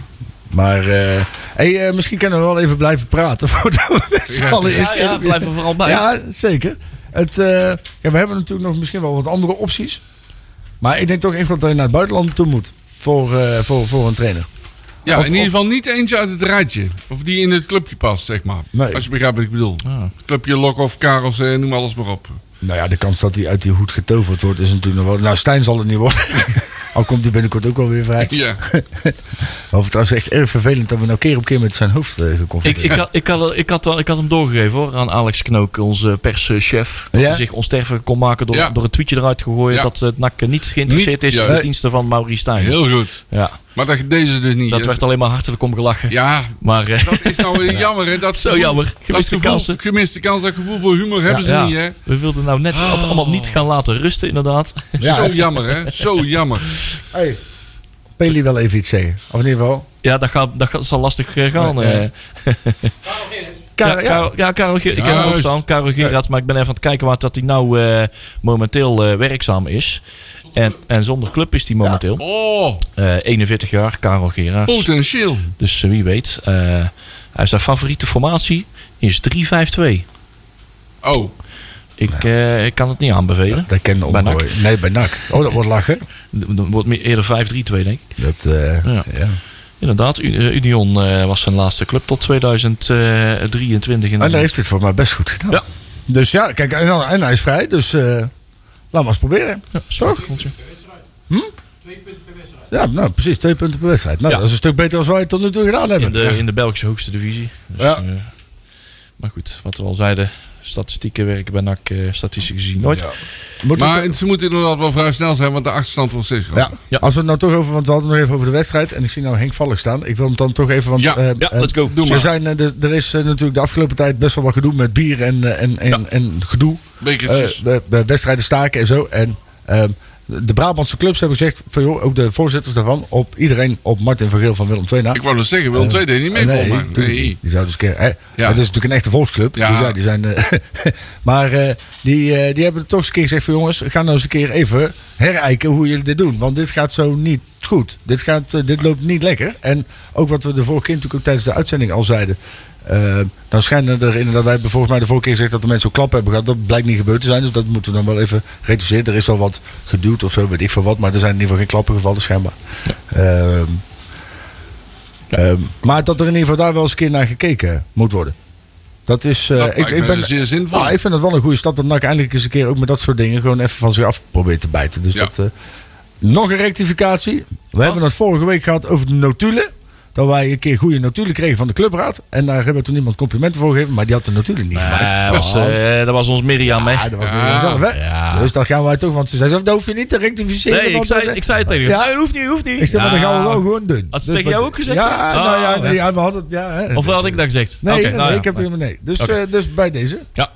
Maar eh, hey, eh, misschien kunnen we wel even blijven praten voordat we met z'n Ja. allen Ja, er vooral bij. Ja, zeker. Het, eh, ja, we hebben natuurlijk nog misschien wel wat andere opties. Maar ik denk toch echt dat hij naar het buitenland toe moet. Voor, eh, voor, voor een trainer. ja, Of- in ieder of- geval niet eentje uit het rijtje. Of die in het clubje past, zeg maar. Nee. Als je begrijpt wat ik bedoel. Ah. Clubje Lokhoff, Karels, eh, noem alles maar op. Nou ja, de kans dat hij uit die hoed getoverd wordt is natuurlijk nog wel... Nou, Stijn zal het niet worden. Al komt hij binnenkort ook wel weer vrij. Ja. Of trouwens echt erg vervelend dat we nou keer op keer met zijn hoofd eh Ik, geconfronteerd ik, had, ik, had, ik, had, wel- ik had hem doorgegeven hoor, aan Alex Knook, onze perschef. Dat Ja? hij zich onsterfelijk kon maken door, Ja. door een tweetje eruit te gooien. Ja. Dat het NAC niet geïnteresseerd Niet- is in ja. de diensten van Maurice Stijn. Heel goed. Ja, Maar dat deze dus niet. dat werd alleen maar hartelijk om gelachen. Ja, Maar eh, dat is nou weer jammer, hè? Dat Zo gevoel- jammer. Dat Gemiste gevoel, kansen. Gemiste kans, dat gevoel voor humor hebben ze ja, niet, hè? we wilden nou net het allemaal niet gaan laten rusten inderdaad. Ja, Zo jammer, hè? Zo jammer. Hey, Peli wel even iets zeggen. Of in ieder geval... Ja, dat, gaat, dat gaat, zal lastig eh, gaan. Ja, eh. ja. Ja, Karel, ja, Karel ik heb hem ook staan. Karel Gerards, maar ik ben even aan het kijken waar dat hij nou eh, momenteel eh, werkzaam is. En, en zonder club is hij momenteel. Oh, Eh, 41 jaar, Karel Gerards. potentieel. Dus eh, wie weet. eh, hij is zijn favoriete formatie is 3-5-2. Oh, Ik, eh, ik kan het niet aanbevelen. Dat kennen Bij we NAC. Nee, bij NAC. Oh, dat wordt lachen. Dan wordt meer eerder 5-3-2 denk ik. Dat, eh, Ja. ja. Inderdaad, Union eh, was zijn laatste club tot 2023. In En daar heeft hij het voor mij best goed gedaan. Ja. Dus ja, kijk, en, en hij is vrij. Dus eh laat maar eens proberen. Ja, Toch? goaltje. Ja, nou precies. Twee punten per wedstrijd. Nou, Ja. dat is een stuk beter dan wij het tot nu toe gedaan hebben. In de, in de Belgische hoogste divisie. Dus, Ja. eh, maar goed, wat we al zeiden. Statistieken werken bij NAC eh, statistisch gezien nooit. Ja. Moet maar het- ze moeten inderdaad wel vrij snel zijn, want de achterstand wordt steeds groter. ja. Ja. als we het nou toch over, want we hadden het nog even over de wedstrijd. En ik zie nou Henk Valk staan. Ik wil hem dan toch even, want Ja, eh, Ja, eh, let's go. Doe er, maar. zijn, eh, er, er is natuurlijk de afgelopen tijd best wel wat gedoe met bier en, en, en, Ja. en gedoe. Bekertjes. Eh, de, de wedstrijden staken en zo. En ehm, de Brabantse clubs hebben gezegd, van, joh, ook de voorzitters daarvan, op iedereen op Martin van Geel van Willem II na. ik wou nog zeggen, Willem II deed niet mee nee, volgens mij. Nee. Die zouden eens een keer. Hè, Ja. Het is natuurlijk een echte volksclub. Ja. Dus ja, die zijn. eh, maar eh, die, eh, die hebben toch eens een keer gezegd: van jongens, ga nou eens een keer even herijken hoe jullie dit doen. Want dit gaat zo niet goed. Dit, gaat, eh, dit loopt niet lekker. En ook wat we de vorige keer natuurlijk ook tijdens de uitzending al zeiden. eh, dan schijnen er inderdaad, wij hebben volgens mij de vorige keer gezegd dat de mensen ook klap hebben gehad. Dat blijkt niet gebeurd te zijn, dus dat moeten we dan wel even reduceren. Er is wel wat geduwd of zo, weet ik veel wat, maar er zijn in ieder geval geen klappen gevallen schijnbaar. Ehm, ehm, maar dat er in ieder geval daar wel eens een keer naar gekeken moet worden. Dat is. eh, Dat ik, ik ben, zeer zinvol. nou, ik vind het wel een goede stap dat NAC eindelijk eens een keer ook met dat soort dingen gewoon even van zich af probeert te bijten. Dus Ja. dat. eh, nog een rectificatie. We hebben het vorige week gehad over de notulen. Dat wij een keer goede notulen kregen van de clubraad. En daar hebben we toen iemand complimenten voor gegeven. Maar die had de notulen niet gemaakt. Was, eh, dat was ons Mirjam, hè? Ja, dat was Ja. Mirjam zelf, hè? Ja. Dus dan gaan wij toch, want ze zei, zelf, dat hoef je niet te rectificeren. Nee, ik zei, dat- ik zei het tegen hem. Ja. Hoeft niet, hoeft niet. Ik zeg, maar dan gaan we wel gewoon doen. Had ze Dus tegen jou ook gezegd? Ja, nou ja, nee, ja, we hadden het, ja. Hè. Of had ik dat gezegd? Nee, nee, nou nee, ik heb het helemaal nee. Dus, eh, dus bij deze. Ja,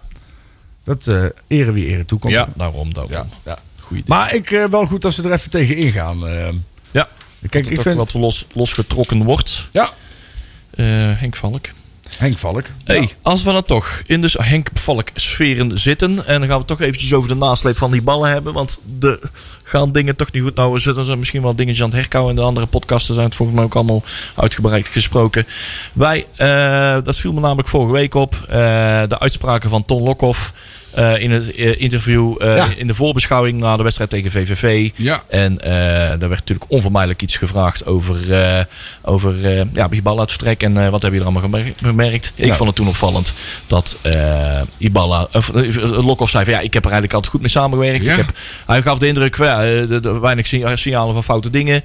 Dat eh eren wie eren toekomt. ja daarom, daarom. ja, ja. Goeie. Maar ik wel goed dat ze er even tegen ingaan. Kijk, dat ik vind... wat los, losgetrokken wordt. Ja, Eh, Henk Valk. Henk Valk. Hey, Ja. als we dan toch in de Henk Valk sferen zitten. En dan gaan we toch eventjes over de nasleep van die ballen hebben. Want de gaan dingen toch niet goed. Nou, we er misschien wel dingetjes aan het herkouwen. In de andere podcasten zijn het volgens mij ook allemaal uitgebreid gesproken. Wij, eh, dat viel me namelijk vorige week op. eh, de uitspraken van Ton Lokhoff. Eh, in het eh, interview eh, Ja. in de voorbeschouwing na de wedstrijd tegen VVV. Ja. En daar werd natuurlijk onvermijdelijk iets gevraagd over, over ja, Ibala het vertrek. En wat heb je er allemaal gemer- gemerkt? Ik Ja. vond het toen opvallend dat Ibala, of Lokhoff zei van ja, ik heb er eigenlijk altijd goed mee samengewerkt. Ik heb, hij gaf de indruk van ja, de, de- weinig signa- signalen van foute dingen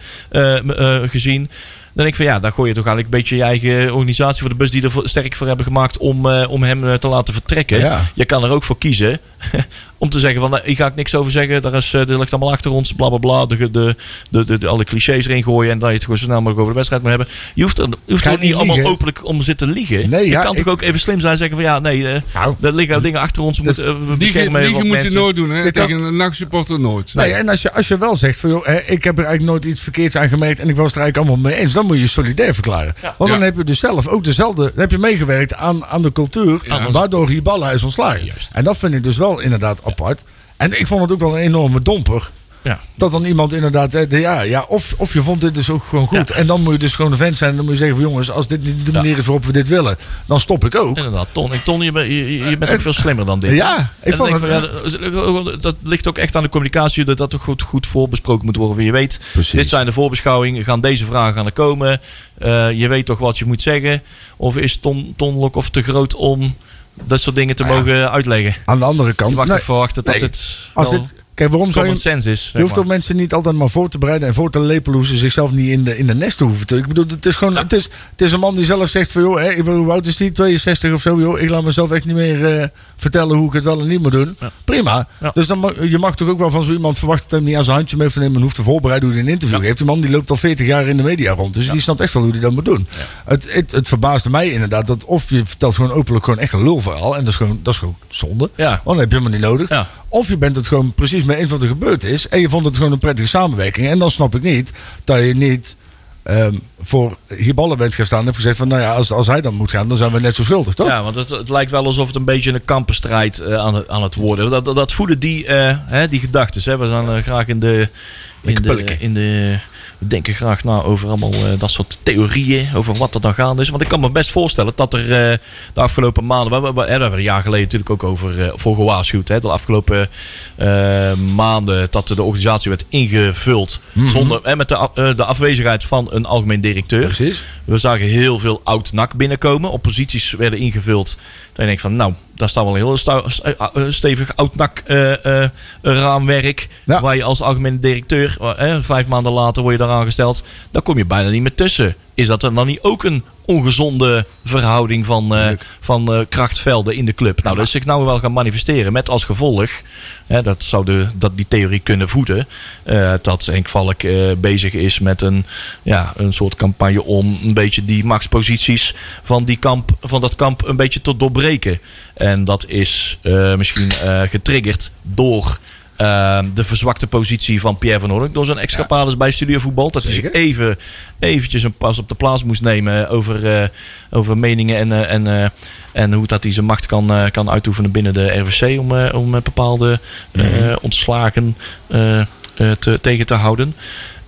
gezien. Dan denk ik van ja, daar gooi je toch eigenlijk een beetje je eigen organisatie voor de bus die er sterk voor hebben gemaakt om, eh, om hem eh, te laten vertrekken. Ja. Je kan er ook voor kiezen om te zeggen van nou, hier ga ik niks over zeggen. Daar is, eh, dit ligt allemaal achter ons, bla bla bla. De, de, de, de, de- alle clichés erin gooien en dat je het gewoon zo snel mogelijk over de wedstrijd moet hebben. Je hoeft er, je hoeft er niet allemaal openlijk om zitten liegen. Nee, je ja, kan ik- toch ook even slim zijn en zeggen van ja, nee, eh, Nou. er liggen dingen achter ons. We moeten, eh, we Liegen, liegen moet je nooit doen, hè? Kan- Tegen een NAC-supporter nooit. Nee, en als je, als je wel zegt van joh, ik heb er eigenlijk nooit iets verkeerds aan gemerkt en ik was er eigenlijk allemaal mee eens, dan moet je je solidair verklaren. Ja. Want dan Ja. heb je dus zelf ook dezelfde, dan heb je meegewerkt aan, aan de cultuur, Ja. waardoor Hiballa is ontslagen. Juist. En dat vind ik dus wel inderdaad apart. En ik vond het ook wel een enorme domper. Ja. Dat dan iemand inderdaad, ja, ja, of, of je vond dit dus ook gewoon goed. Ja. En dan moet je dus gewoon een vent zijn en dan moet je zeggen van jongens, als dit niet de Ja. manier is waarop we dit willen, dan stop ik ook. Inderdaad, Ton, ik- Ton je, bent- je, je bent ook veel slimmer dan dit. Ja, ik vond denk ik het, van, ja, dat, ligt ook echt aan de communicatie. Dat dat toch goed, goed voorbesproken moet worden. Je weet, Precies. dit zijn de voorbeschouwingen. Gaan deze vragen gaan er komen. Eh, je weet toch wat je moet zeggen. Of is Ton, Ton Lokhoff te groot om dat soort dingen te Nou ja. mogen uitleggen? aan de andere kant, nee, toch verwachten dat nee. het als wel dit, kijk, waarom zou je, sense is. Je hoeft ook mensen niet altijd maar voor te bereiden en voor te lepelen hoe ze zichzelf niet in de, in de nest hoeven te. Ik bedoel, het is gewoon, het, is, het is een man die zelf zegt van, joh, hè, ik hoe oud is die? 62 of zo, joh. Ik laat mezelf echt niet meer eh, vertellen hoe ik het wel en niet moet doen. Ja. Prima. Ja. Dus dan, je mag toch ook wel van zo iemand verwachten dat hij niet aan zijn handje mee heeft te nemen en hoeft te voorbereiden hoe hij een interview Ja. geeft. Die man die loopt al 40 jaar in de media rond, dus die snapt echt wel hoe hij dat moet doen. Het, het, het verbaasde mij inderdaad dat of je vertelt gewoon openlijk gewoon echt een lulverhaal en dat is gewoon, dat is gewoon zonde. Ja. Dat heb je helemaal niet nodig. Of je bent het gewoon precies mee eens wat er gebeurd is. En je vond het gewoon een prettige samenwerking. En dan snap ik niet dat je niet ehm, voor Hiballa bent gaan staan. En hebt gezegd van nou ja, als, als hij dan moet gaan, dan zijn we net zo schuldig, toch? Ja, want het, het lijkt wel alsof het een beetje een kampenstrijd eh, aan, het, aan het worden. Dat, dat, dat voeden die, eh, hè, die gedachten. We zijn eh, graag in de, in de, in de. We denken graag na over allemaal eh, dat soort theorieën. Over wat er dan gaande is. Want ik kan me best voorstellen dat er eh, de afgelopen maanden. We, we, we, daar hebben we een jaar geleden natuurlijk ook over eh, voor gewaarschuwd. Hè, de afgelopen eh, maanden dat de organisatie werd ingevuld. Zonder, hè, met de, eh, de afwezigheid van een algemeen directeur. Precies. We zagen heel veel oud NAC binnenkomen. Opposities werden ingevuld. Dan denk ik van, nou, daar staat wel een heel eh, eh, stevig oud NAC eh, raamwerk. Ja. Waar je als algemene directeur, vijf maanden later word je daar aangesteld. Daar kom je bijna niet meer tussen. Is dat dan niet ook een ongezonde verhouding van, eh, van eh, krachtvelden in de club? Nou, dat is zich nou wel gaan manifesteren. Met als gevolg, hè, dat zou de, dat die theorie kunnen voeden, eh, dat Henk Valk bezig is met een, ja, een soort campagne om een beetje die machtsposities van, die kamp, van dat kamp een beetje te doorbreken. En dat is misschien getriggerd door eh, de verzwakte positie van Pierre van Hoorn. Door zijn escapades bij studiovoetbal. Dat hij zich even eventjes een pas op de plaats moest nemen over, eh, over meningen en, eh, en, eh, en hoe dat hij zijn macht kan, kan uitoefenen binnen de RWC om, om bepaalde eh, ontslagen te, tegen te houden.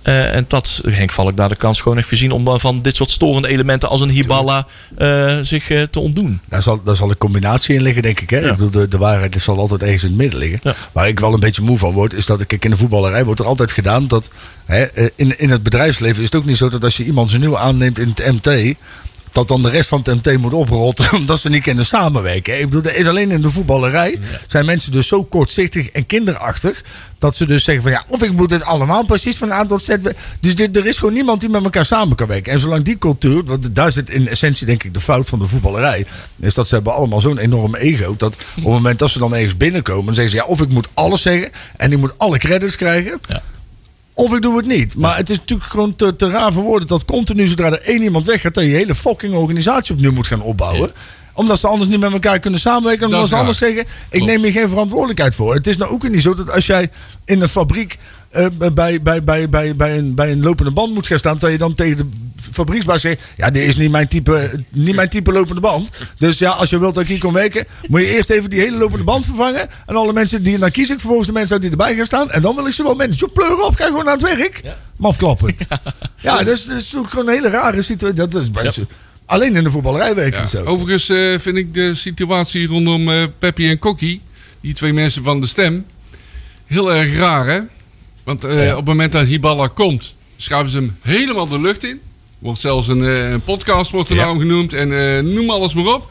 Eh, en dat Henk Valk daar de kans gewoon heeft gezien om van dit soort storende elementen als een Hiballa eh, zich eh, te ontdoen. Daar zal, daar zal een combinatie in liggen, denk ik. Hè? Ja. Ik bedoel, de, de waarheid zal altijd ergens in het midden liggen. Ja. Waar ik wel een beetje moe van word, is dat kijk, in de voetballerij wordt er altijd gedaan dat hè, in, in het bedrijfsleven is het ook niet zo dat als je iemand zo nieuw aanneemt in het MT. Dat dan de rest van het MT moet oprotten omdat ze niet kunnen samenwerken. Ik bedoel, er is alleen in de voetballerij zijn mensen dus zo kortzichtig en kinderachtig. Dat ze dus zeggen van ja, of ik moet het allemaal precies van A tot Z. Dus dit, er is gewoon niemand die met elkaar samen kan werken. En zolang die cultuur, want daar zit in essentie denk ik de fout van de voetballerij. Is dat ze hebben allemaal zo'n enorm ego. Dat op het moment dat ze dan ergens binnenkomen, dan zeggen ze ja, of ik moet alles zeggen. En ik moet alle credits krijgen. Ja. Of ik doe het niet. Maar het is natuurlijk gewoon te, te raar voor woorden dat continu zodra er één iemand weggaat, dat je hele fucking organisatie opnieuw moet gaan opbouwen. Omdat ze anders niet met elkaar kunnen samenwerken. Dat Omdat ze anders zeggen, ik Klopt. neem hier geen verantwoordelijkheid voor. Het is nou ook niet zo dat als jij in een fabriek eh, bij, bij, bij, bij, bij, een, bij een lopende band moet gaan staan, dat je dan tegen de fabrieksbaas zegt... Ja, dit is niet mijn, type, niet mijn type lopende band. Dus ja, als je wilt dat ik hier kom werken... moet je eerst even die hele lopende band vervangen. En alle mensen die... Dan kies ik vervolgens de mensen die erbij gaan staan. En dan wil ik ze wel mensen... Pleur op, ga gewoon naar het werk. Ja. Mafklappen. Ja, dus dat is ook gewoon een hele rare situatie. Dat is best... Alleen in de voetballerij werkt Ja. het zo. Overigens eh, vind ik de situatie rondom eh Peppy en Kokkie, die twee mensen van de stem, heel erg raar hè. Want eh, op het moment dat Hiballa komt, schuiven ze hem helemaal de lucht in. Wordt zelfs een, eh, een podcast wordt er nou genoemd en eh, noem alles maar op.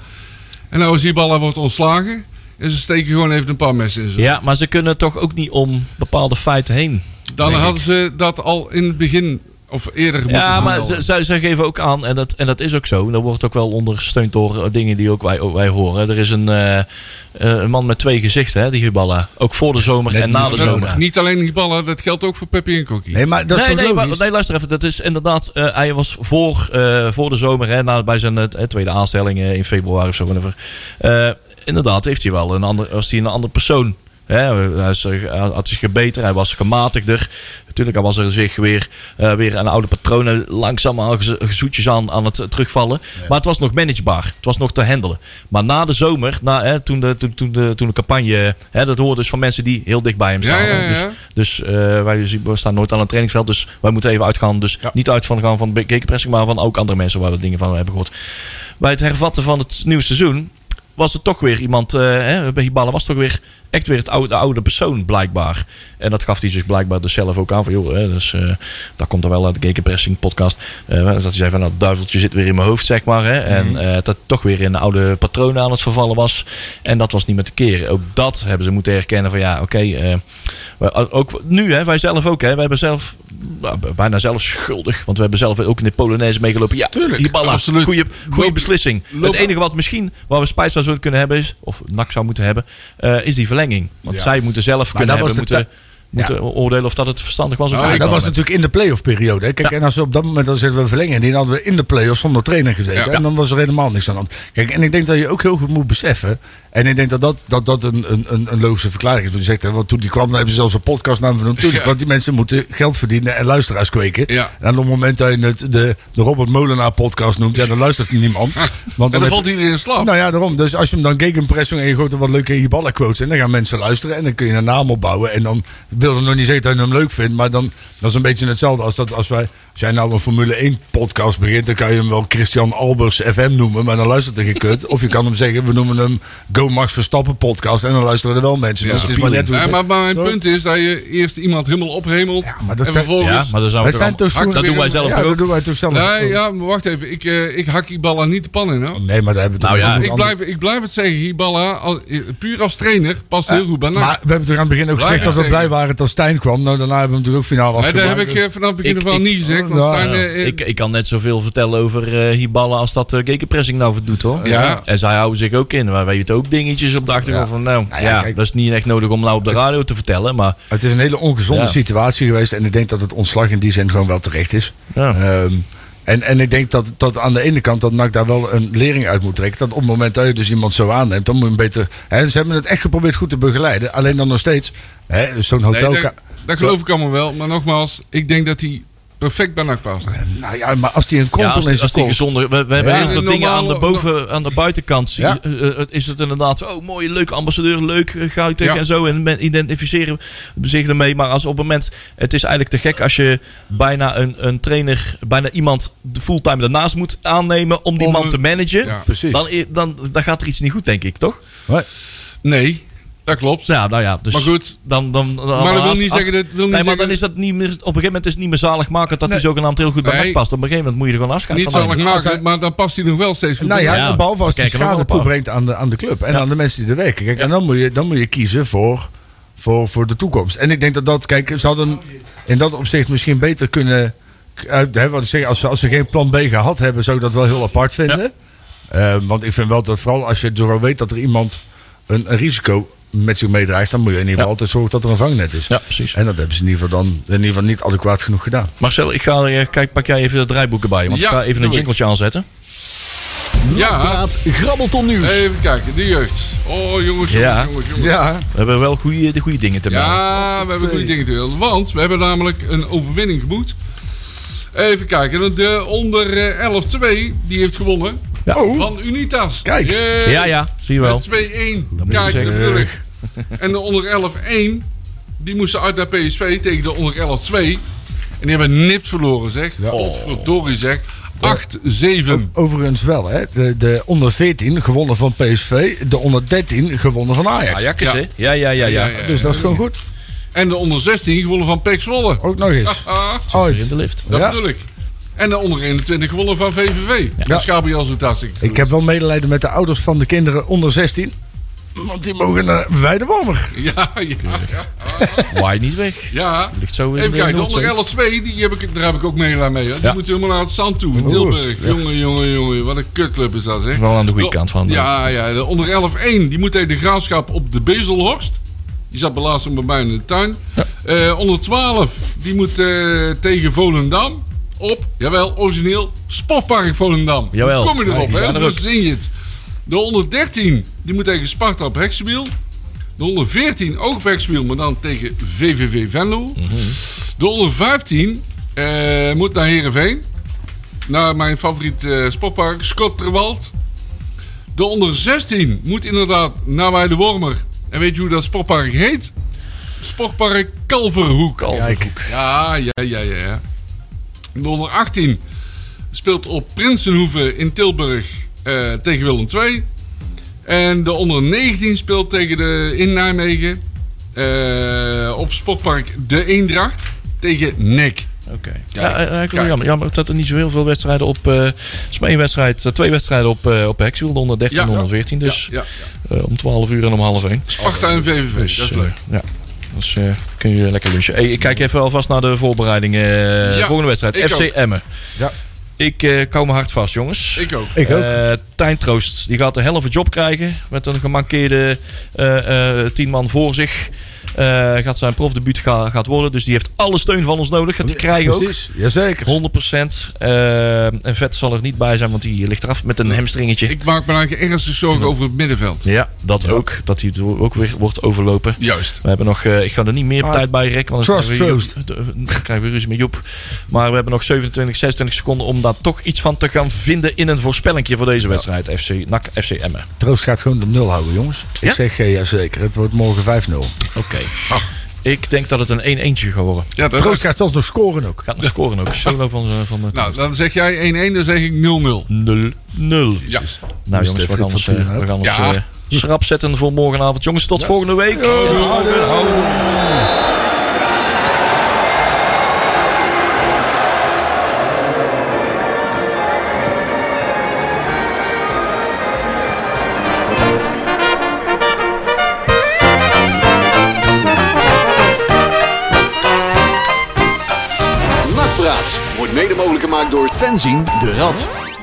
En nou is Hiballa wordt ontslagen en ze steken gewoon even een paar messen in zijn Ja, maar ze kunnen toch ook niet om bepaalde feiten heen. Dan ik. hadden ze dat al in het begin of eerder moeten Ja, maar zij, zij geven ook aan, en dat, en dat is ook zo. Dat wordt ook wel ondersteund door eh, dingen die ook wij, ook wij horen. Er is een, eh, eh, een man met twee gezichten, hè, die Hiballa. Ook voor de zomer Net en na de zomer. Niet alleen Hiballa, dat geldt ook voor Peppy en Kokkie. Nee, maar dat is nee, nee, maar- nee, luister even. Dat is inderdaad, eh, hij was voor, eh, voor de zomer, hè, na, bij zijn tweede aanstelling in februari of zo. whatever. Eh, inderdaad, heeft hij wel een ander, was hij een andere persoon. Hè, hij, is, eh, hij had zich gebeten, hij was gematigder. Natuurlijk hij was er zich weer, eh, weer aan oude patronen langzaam gezoetjes aan, aan het terugvallen. Maar het was nog managebaar. Het was nog te handelen. Maar na de zomer, na, hè, toen, de, toen, toen, de, toen de campagne... Hè, dat hoorde dus van mensen die heel dicht bij hem staan. ja. Dus dus eh, wij we staan nooit aan het trainingsveld. Dus wij moeten even uitgaan. Dus niet uit van gaan van gegenpressing, maar van ook andere mensen waar we dingen van hebben gehoord. Bij het hervatten van het nieuwe seizoen was het toch weer iemand. eh hè, bij Hibala was toch weer echt weer het oude, de oude persoon blijkbaar. En dat gaf hij zich blijkbaar dus zelf ook aan van joh, hè, dus, eh dat komt er wel uit de gegenpressing podcast. eh, dat hij zei van nou, het duiveltje zit weer in mijn hoofd, zeg maar. Hè, en eh, dat toch weer in de oude patronen aan het vervallen was. En dat was niet meer te keren. Ook dat hebben ze moeten herkennen van ja, oké. eh, ook nu, hè, wij zelf ook. Hè, wij hebben zelf nou, bijna zelf schuldig. Want we hebben zelf ook in de Polonaise meegelopen. Ja, Tuurlijk, absoluut. goede, goede beslissing. loop- het enige wat misschien, waar we spijt van zouden kunnen hebben is, of NAC zou moeten hebben, eh, is die verlenging. Want Ja. zij moeten zelf kunnen dat hebben, was de moeten, oordelen of dat het verstandig was. Of Nou, dat was natuurlijk in de playoff periode. hè. Kijk, Ja. en als we op dat moment dan zetten we verlengen, die hadden we in de playoffs zonder trainer gezeten. Ja. En dan was er helemaal niks aan de hand. Kijk, en ik denk dat je ook heel goed moet beseffen. En ik denk dat dat, dat, dat een, een, een, logische verklaring is. Want je zegt, hè, want toen die kwam, dan hebben ze zelfs een podcastnaam. Tuurlijk, Ja. want die mensen moeten geld verdienen en luisteraars kweken. Ja. En op het moment dat je het de, de Robert Molenaar podcast noemt, ja, dan luistert niemand. Want En dan valt iedereen in slaap. nou ja, daarom. Dus als je hem dan gegenpressing en je gooit er wat leuke Hiballa quotes in, dan gaan mensen luisteren en dan kun je een naam opbouwen. En dan wil je nog niet zeggen dat je hem leuk vindt, maar dan dat is een beetje hetzelfde als dat als wij. Als jij nou een Formule 1 podcast begint, dan kan je hem wel Christian Albers FM noemen, maar dan luistert er geen kut. Of je kan hem zeggen, we noemen hem Go Max Verstappen podcast en dan luisteren er wel mensen. Ja, dus het is maar net hoe Ja, je- maar, maar mijn punt is dat je eerst iemand helemaal ophemelt. maar dat en vervolgens... ja, maar we zijn toch dat doen wij zelf ja, toch dat ook. doen wij toch zelf. Nee, ja, maar wacht even. Ik, eh, ik hak Hiballa niet de pan in. Hoor. Nee, maar daar hebben we Nou toch ja, ook Ik blijf, ik blijf het zeggen. Hiballa, al- eh, puur als trainer, past heel goed bij NAC. Maar we hebben toch aan het begin ook Blijf gezegd dat we blij waren dat Stijn kwam. Nou, daarna hebben we natuurlijk ook finale Nee, dat afgemaakt. heb ik eh, vanaf het begin Ik- ervan ik- niet gezegd. Want Ja, Stijn, ja. eh, Ik, ik kan net zoveel vertellen over eh Hiballa als dat uh, gegenpressing nou doet hoor. Ja. En zij houden zich ook in. Wij weten ook dingetjes op de achtergrond Ja. van nou, Nou ja, ja, kijk. dat is niet echt nodig om nou op de radio te vertellen. Maar Het is een hele ongezonde Ja. situatie geweest. En ik denk dat het ontslag in die zin gewoon wel terecht is. ja. Ehm, en, en ik denk dat, dat aan de ene kant dat NAC daar wel een lering uit moet trekken. Dat op het moment dat je dus iemand zo aanneemt, dan moet je hem beter... Hè, ze hebben het echt geprobeerd goed te begeleiden. Alleen dan nog steeds, hè, zo'n nee, hotel... dat, dat geloof ik allemaal wel. Maar nogmaals, ik denk dat hij perfect bij NAC past. nou ja, maar als die een Ja, krompel als, in zijn als die gezonde. We, we hebben Ja, heel veel dingen aan de, boven, aan de buitenkant. zie- Ja. eh, eh, is het inderdaad, oh mooie, leuke ambassadeur, leuk, guitig Ja. en zo. En men identificeren zich ermee. Maar als op het moment, het is eigenlijk te gek als je bijna een, een trainer, bijna iemand de fulltime daarnaast moet aannemen om die Om man te managen. Ja. Precies. Dan, dan, dan gaat er iets niet goed, denk ik, toch? Nee. Dat klopt. Ja, nou ja. Dus Maar goed, Dan, dan, dan, maar dat wil niet zeggen dat... Wil niet Nee, maar zeggen, dan is dat niet meer, op een gegeven moment is het niet meer zalig maken dat hij Nee. zogenaamd heel goed bij Nee. Past. Op een gegeven moment moet je er gewoon afscheid niet van zal ik nemen. maken, maar dan past hij nog wel steeds goed Nou ja, Ja, behalve als wel schade toebrengt aan de, aan de club. En Ja. aan de mensen die er werken. Kijk, en dan moet, je, dan moet je kiezen voor, voor, voor de toekomst. En ik denk dat dat, kijk, ze hadden in dat opzicht misschien beter kunnen. Uit, hè, wat ik zeg, als, ze, als ze geen plan B gehad hebben, zou ik dat wel heel apart vinden. Eh, want ik vind wel dat vooral als je zo weet dat er iemand een, een risico met zich meedraagt, dan moet je in ieder geval Ja. altijd zorgen dat er een vangnet is. Ja, precies. En dat hebben ze in ieder geval dan in ieder geval niet adequaat genoeg gedaan. Marcel, ik ga, eh, kijk, pak jij even de draaiboeken bij. Want Ja, ik ga even een ik. jingletje aanzetten. Ja, Praat Grabbelton Nieuws. even kijken, de jeugd. Oh jongens, jongens, Ja. jongens, jongens. Ja, We hebben wel goede, de goede dingen te melden. Ja, we hebben goede dingen te melden. Want we hebben namelijk een overwinning geboekt. Even kijken. De onder eh, 11-2, die heeft gewonnen. Ja. Oh, Van Unitas. Kijk. Yay. Ja, ja, zie je wel. Met 2-1. moet je Kijk, natuurlijk. En de onder 11-1, die moesten uit naar PSV tegen de onder 11-2. En die hebben nipt verloren, zeg. Ja. Potverdorie, zeg. 8-7. overigens wel, hè. De, de onder 14 gewonnen van PSV. De onder 13 gewonnen van Ajax. Ajax, Ja. hè? Ja, ja, ja, ja. ja. Dus dat is gewoon goed. En de onder 16 gewonnen van Pek Zwolle. Ook nog eens. Ah, in de lift. dat Ja. bedoel ik. En de onder 21 gewonnen van VVV. Ja. Ja. Schabias doet hartstikke goed. Ik heb wel medelijden met de ouders van de kinderen onder 16. Want die mogen naar Weidewormer. Ja, ja, ja. Waai niet weg. ja. Ligt zo in Even de kijken, onder 11-2, die heb ik, daar heb ik ook medelijden mee. Hè. Die Ja. moeten helemaal naar het zand toe, in Oeh. Tilburg. Jongen, jongen, jongen. Wat een kutclub is dat, zeg. Wel aan de goede kant van. de- Ja, ja, de onder 11-1, die moet tegen de graafschap op de Bezelhorst. Die zat laatst bij mij in de tuin. Eh, onder 12, die moet eh, tegen Volendam jawel, origineel, Sportpark Volendam. Jawel. Hoe kom je erop, hè? ook. zing je het. De onder 13, die moet tegen Sparta op Heksenwiel. De onder 14 ook op Heksenwiel, maar dan tegen VVV Venlo. Mhm. De onder 15 eh, moet naar Heerenveen. Naar mijn favoriet eh, sportpark, Schotterwald. De onder 16 moet inderdaad naar bij de Wormer. En weet je hoe dat sportpark heet? Sportpark Kalverhoek. Kalverhoek. Ja, ja, ja, ja. De onder 18 speelt op Prinsenhoeve in Tilburg eh, tegen Willem II. En de onder 19 speelt tegen de, in Nijmegen eh, op sportpark De Eendracht tegen NEC. Oké. Kijk, Ja, eh, jammer. Jammer dat er niet zo heel veel wedstrijden op... het is maar één wedstrijd, twee wedstrijden op, eh op Hexwiel. De onder 13 en Ja. onder 14. Dus Ja, om 12 uur en om half 1. Sparta en VVV, Dus, dat is leuk. ja. Dus kun je lekker lunchen. Hey, ik kijk even alvast naar de voorbereidingen. Eh, Ja, volgende wedstrijd. FC ook. Emmen. Ja. Ik eh kou me hard vast, jongens. Ik ook. Ik ook. Eh Tijn Troost, die gaat de helft job krijgen. Met een gemankeerde eh, eh, tien man voor zich. Eh, gaat zijn profdebuut ga, gaat worden. Dus die heeft alle steun van ons nodig. Gaat die krijgen ook. Precies, jazeker. 100%. Eh, en Vet zal er niet bij zijn, want die ligt eraf met een hamstringetje. Ik maak me eigenlijk ernstig zorgen over het middenveld. Ja, dat ook. Dat hij ook weer wordt overlopen. Juist. We hebben nog, eh, ik ga er niet meer Ah, tijd bij rekken, want trust krijgen, we, Troost. Joep- dan krijgen we ruzie met Joep. Maar we hebben nog 27, 26 seconden om daar toch iets van te gaan vinden in een voorspellingje voor deze wedstrijd. FC NAC, FC Emmen. Troost gaat gewoon de nul houden, jongens. Ja? Ik zeg eh, jazeker. Het wordt morgen 5-0. Oké. Ik denk dat het een 1-1'tje gaat worden. Ja, dat Troost gaat zelfs nog scoren ook. Gaat nog scoren ook. Solo van, eh, van de Nou, dan zeg jij 1-1, dan zeg ik 0-0. 0-0. Ja. Nou Dus jongens, de we gaan ons, eh, we gaan ons eh, schrap zetten voor morgenavond. Jongens, tot volgende week. Fenzin de Rad.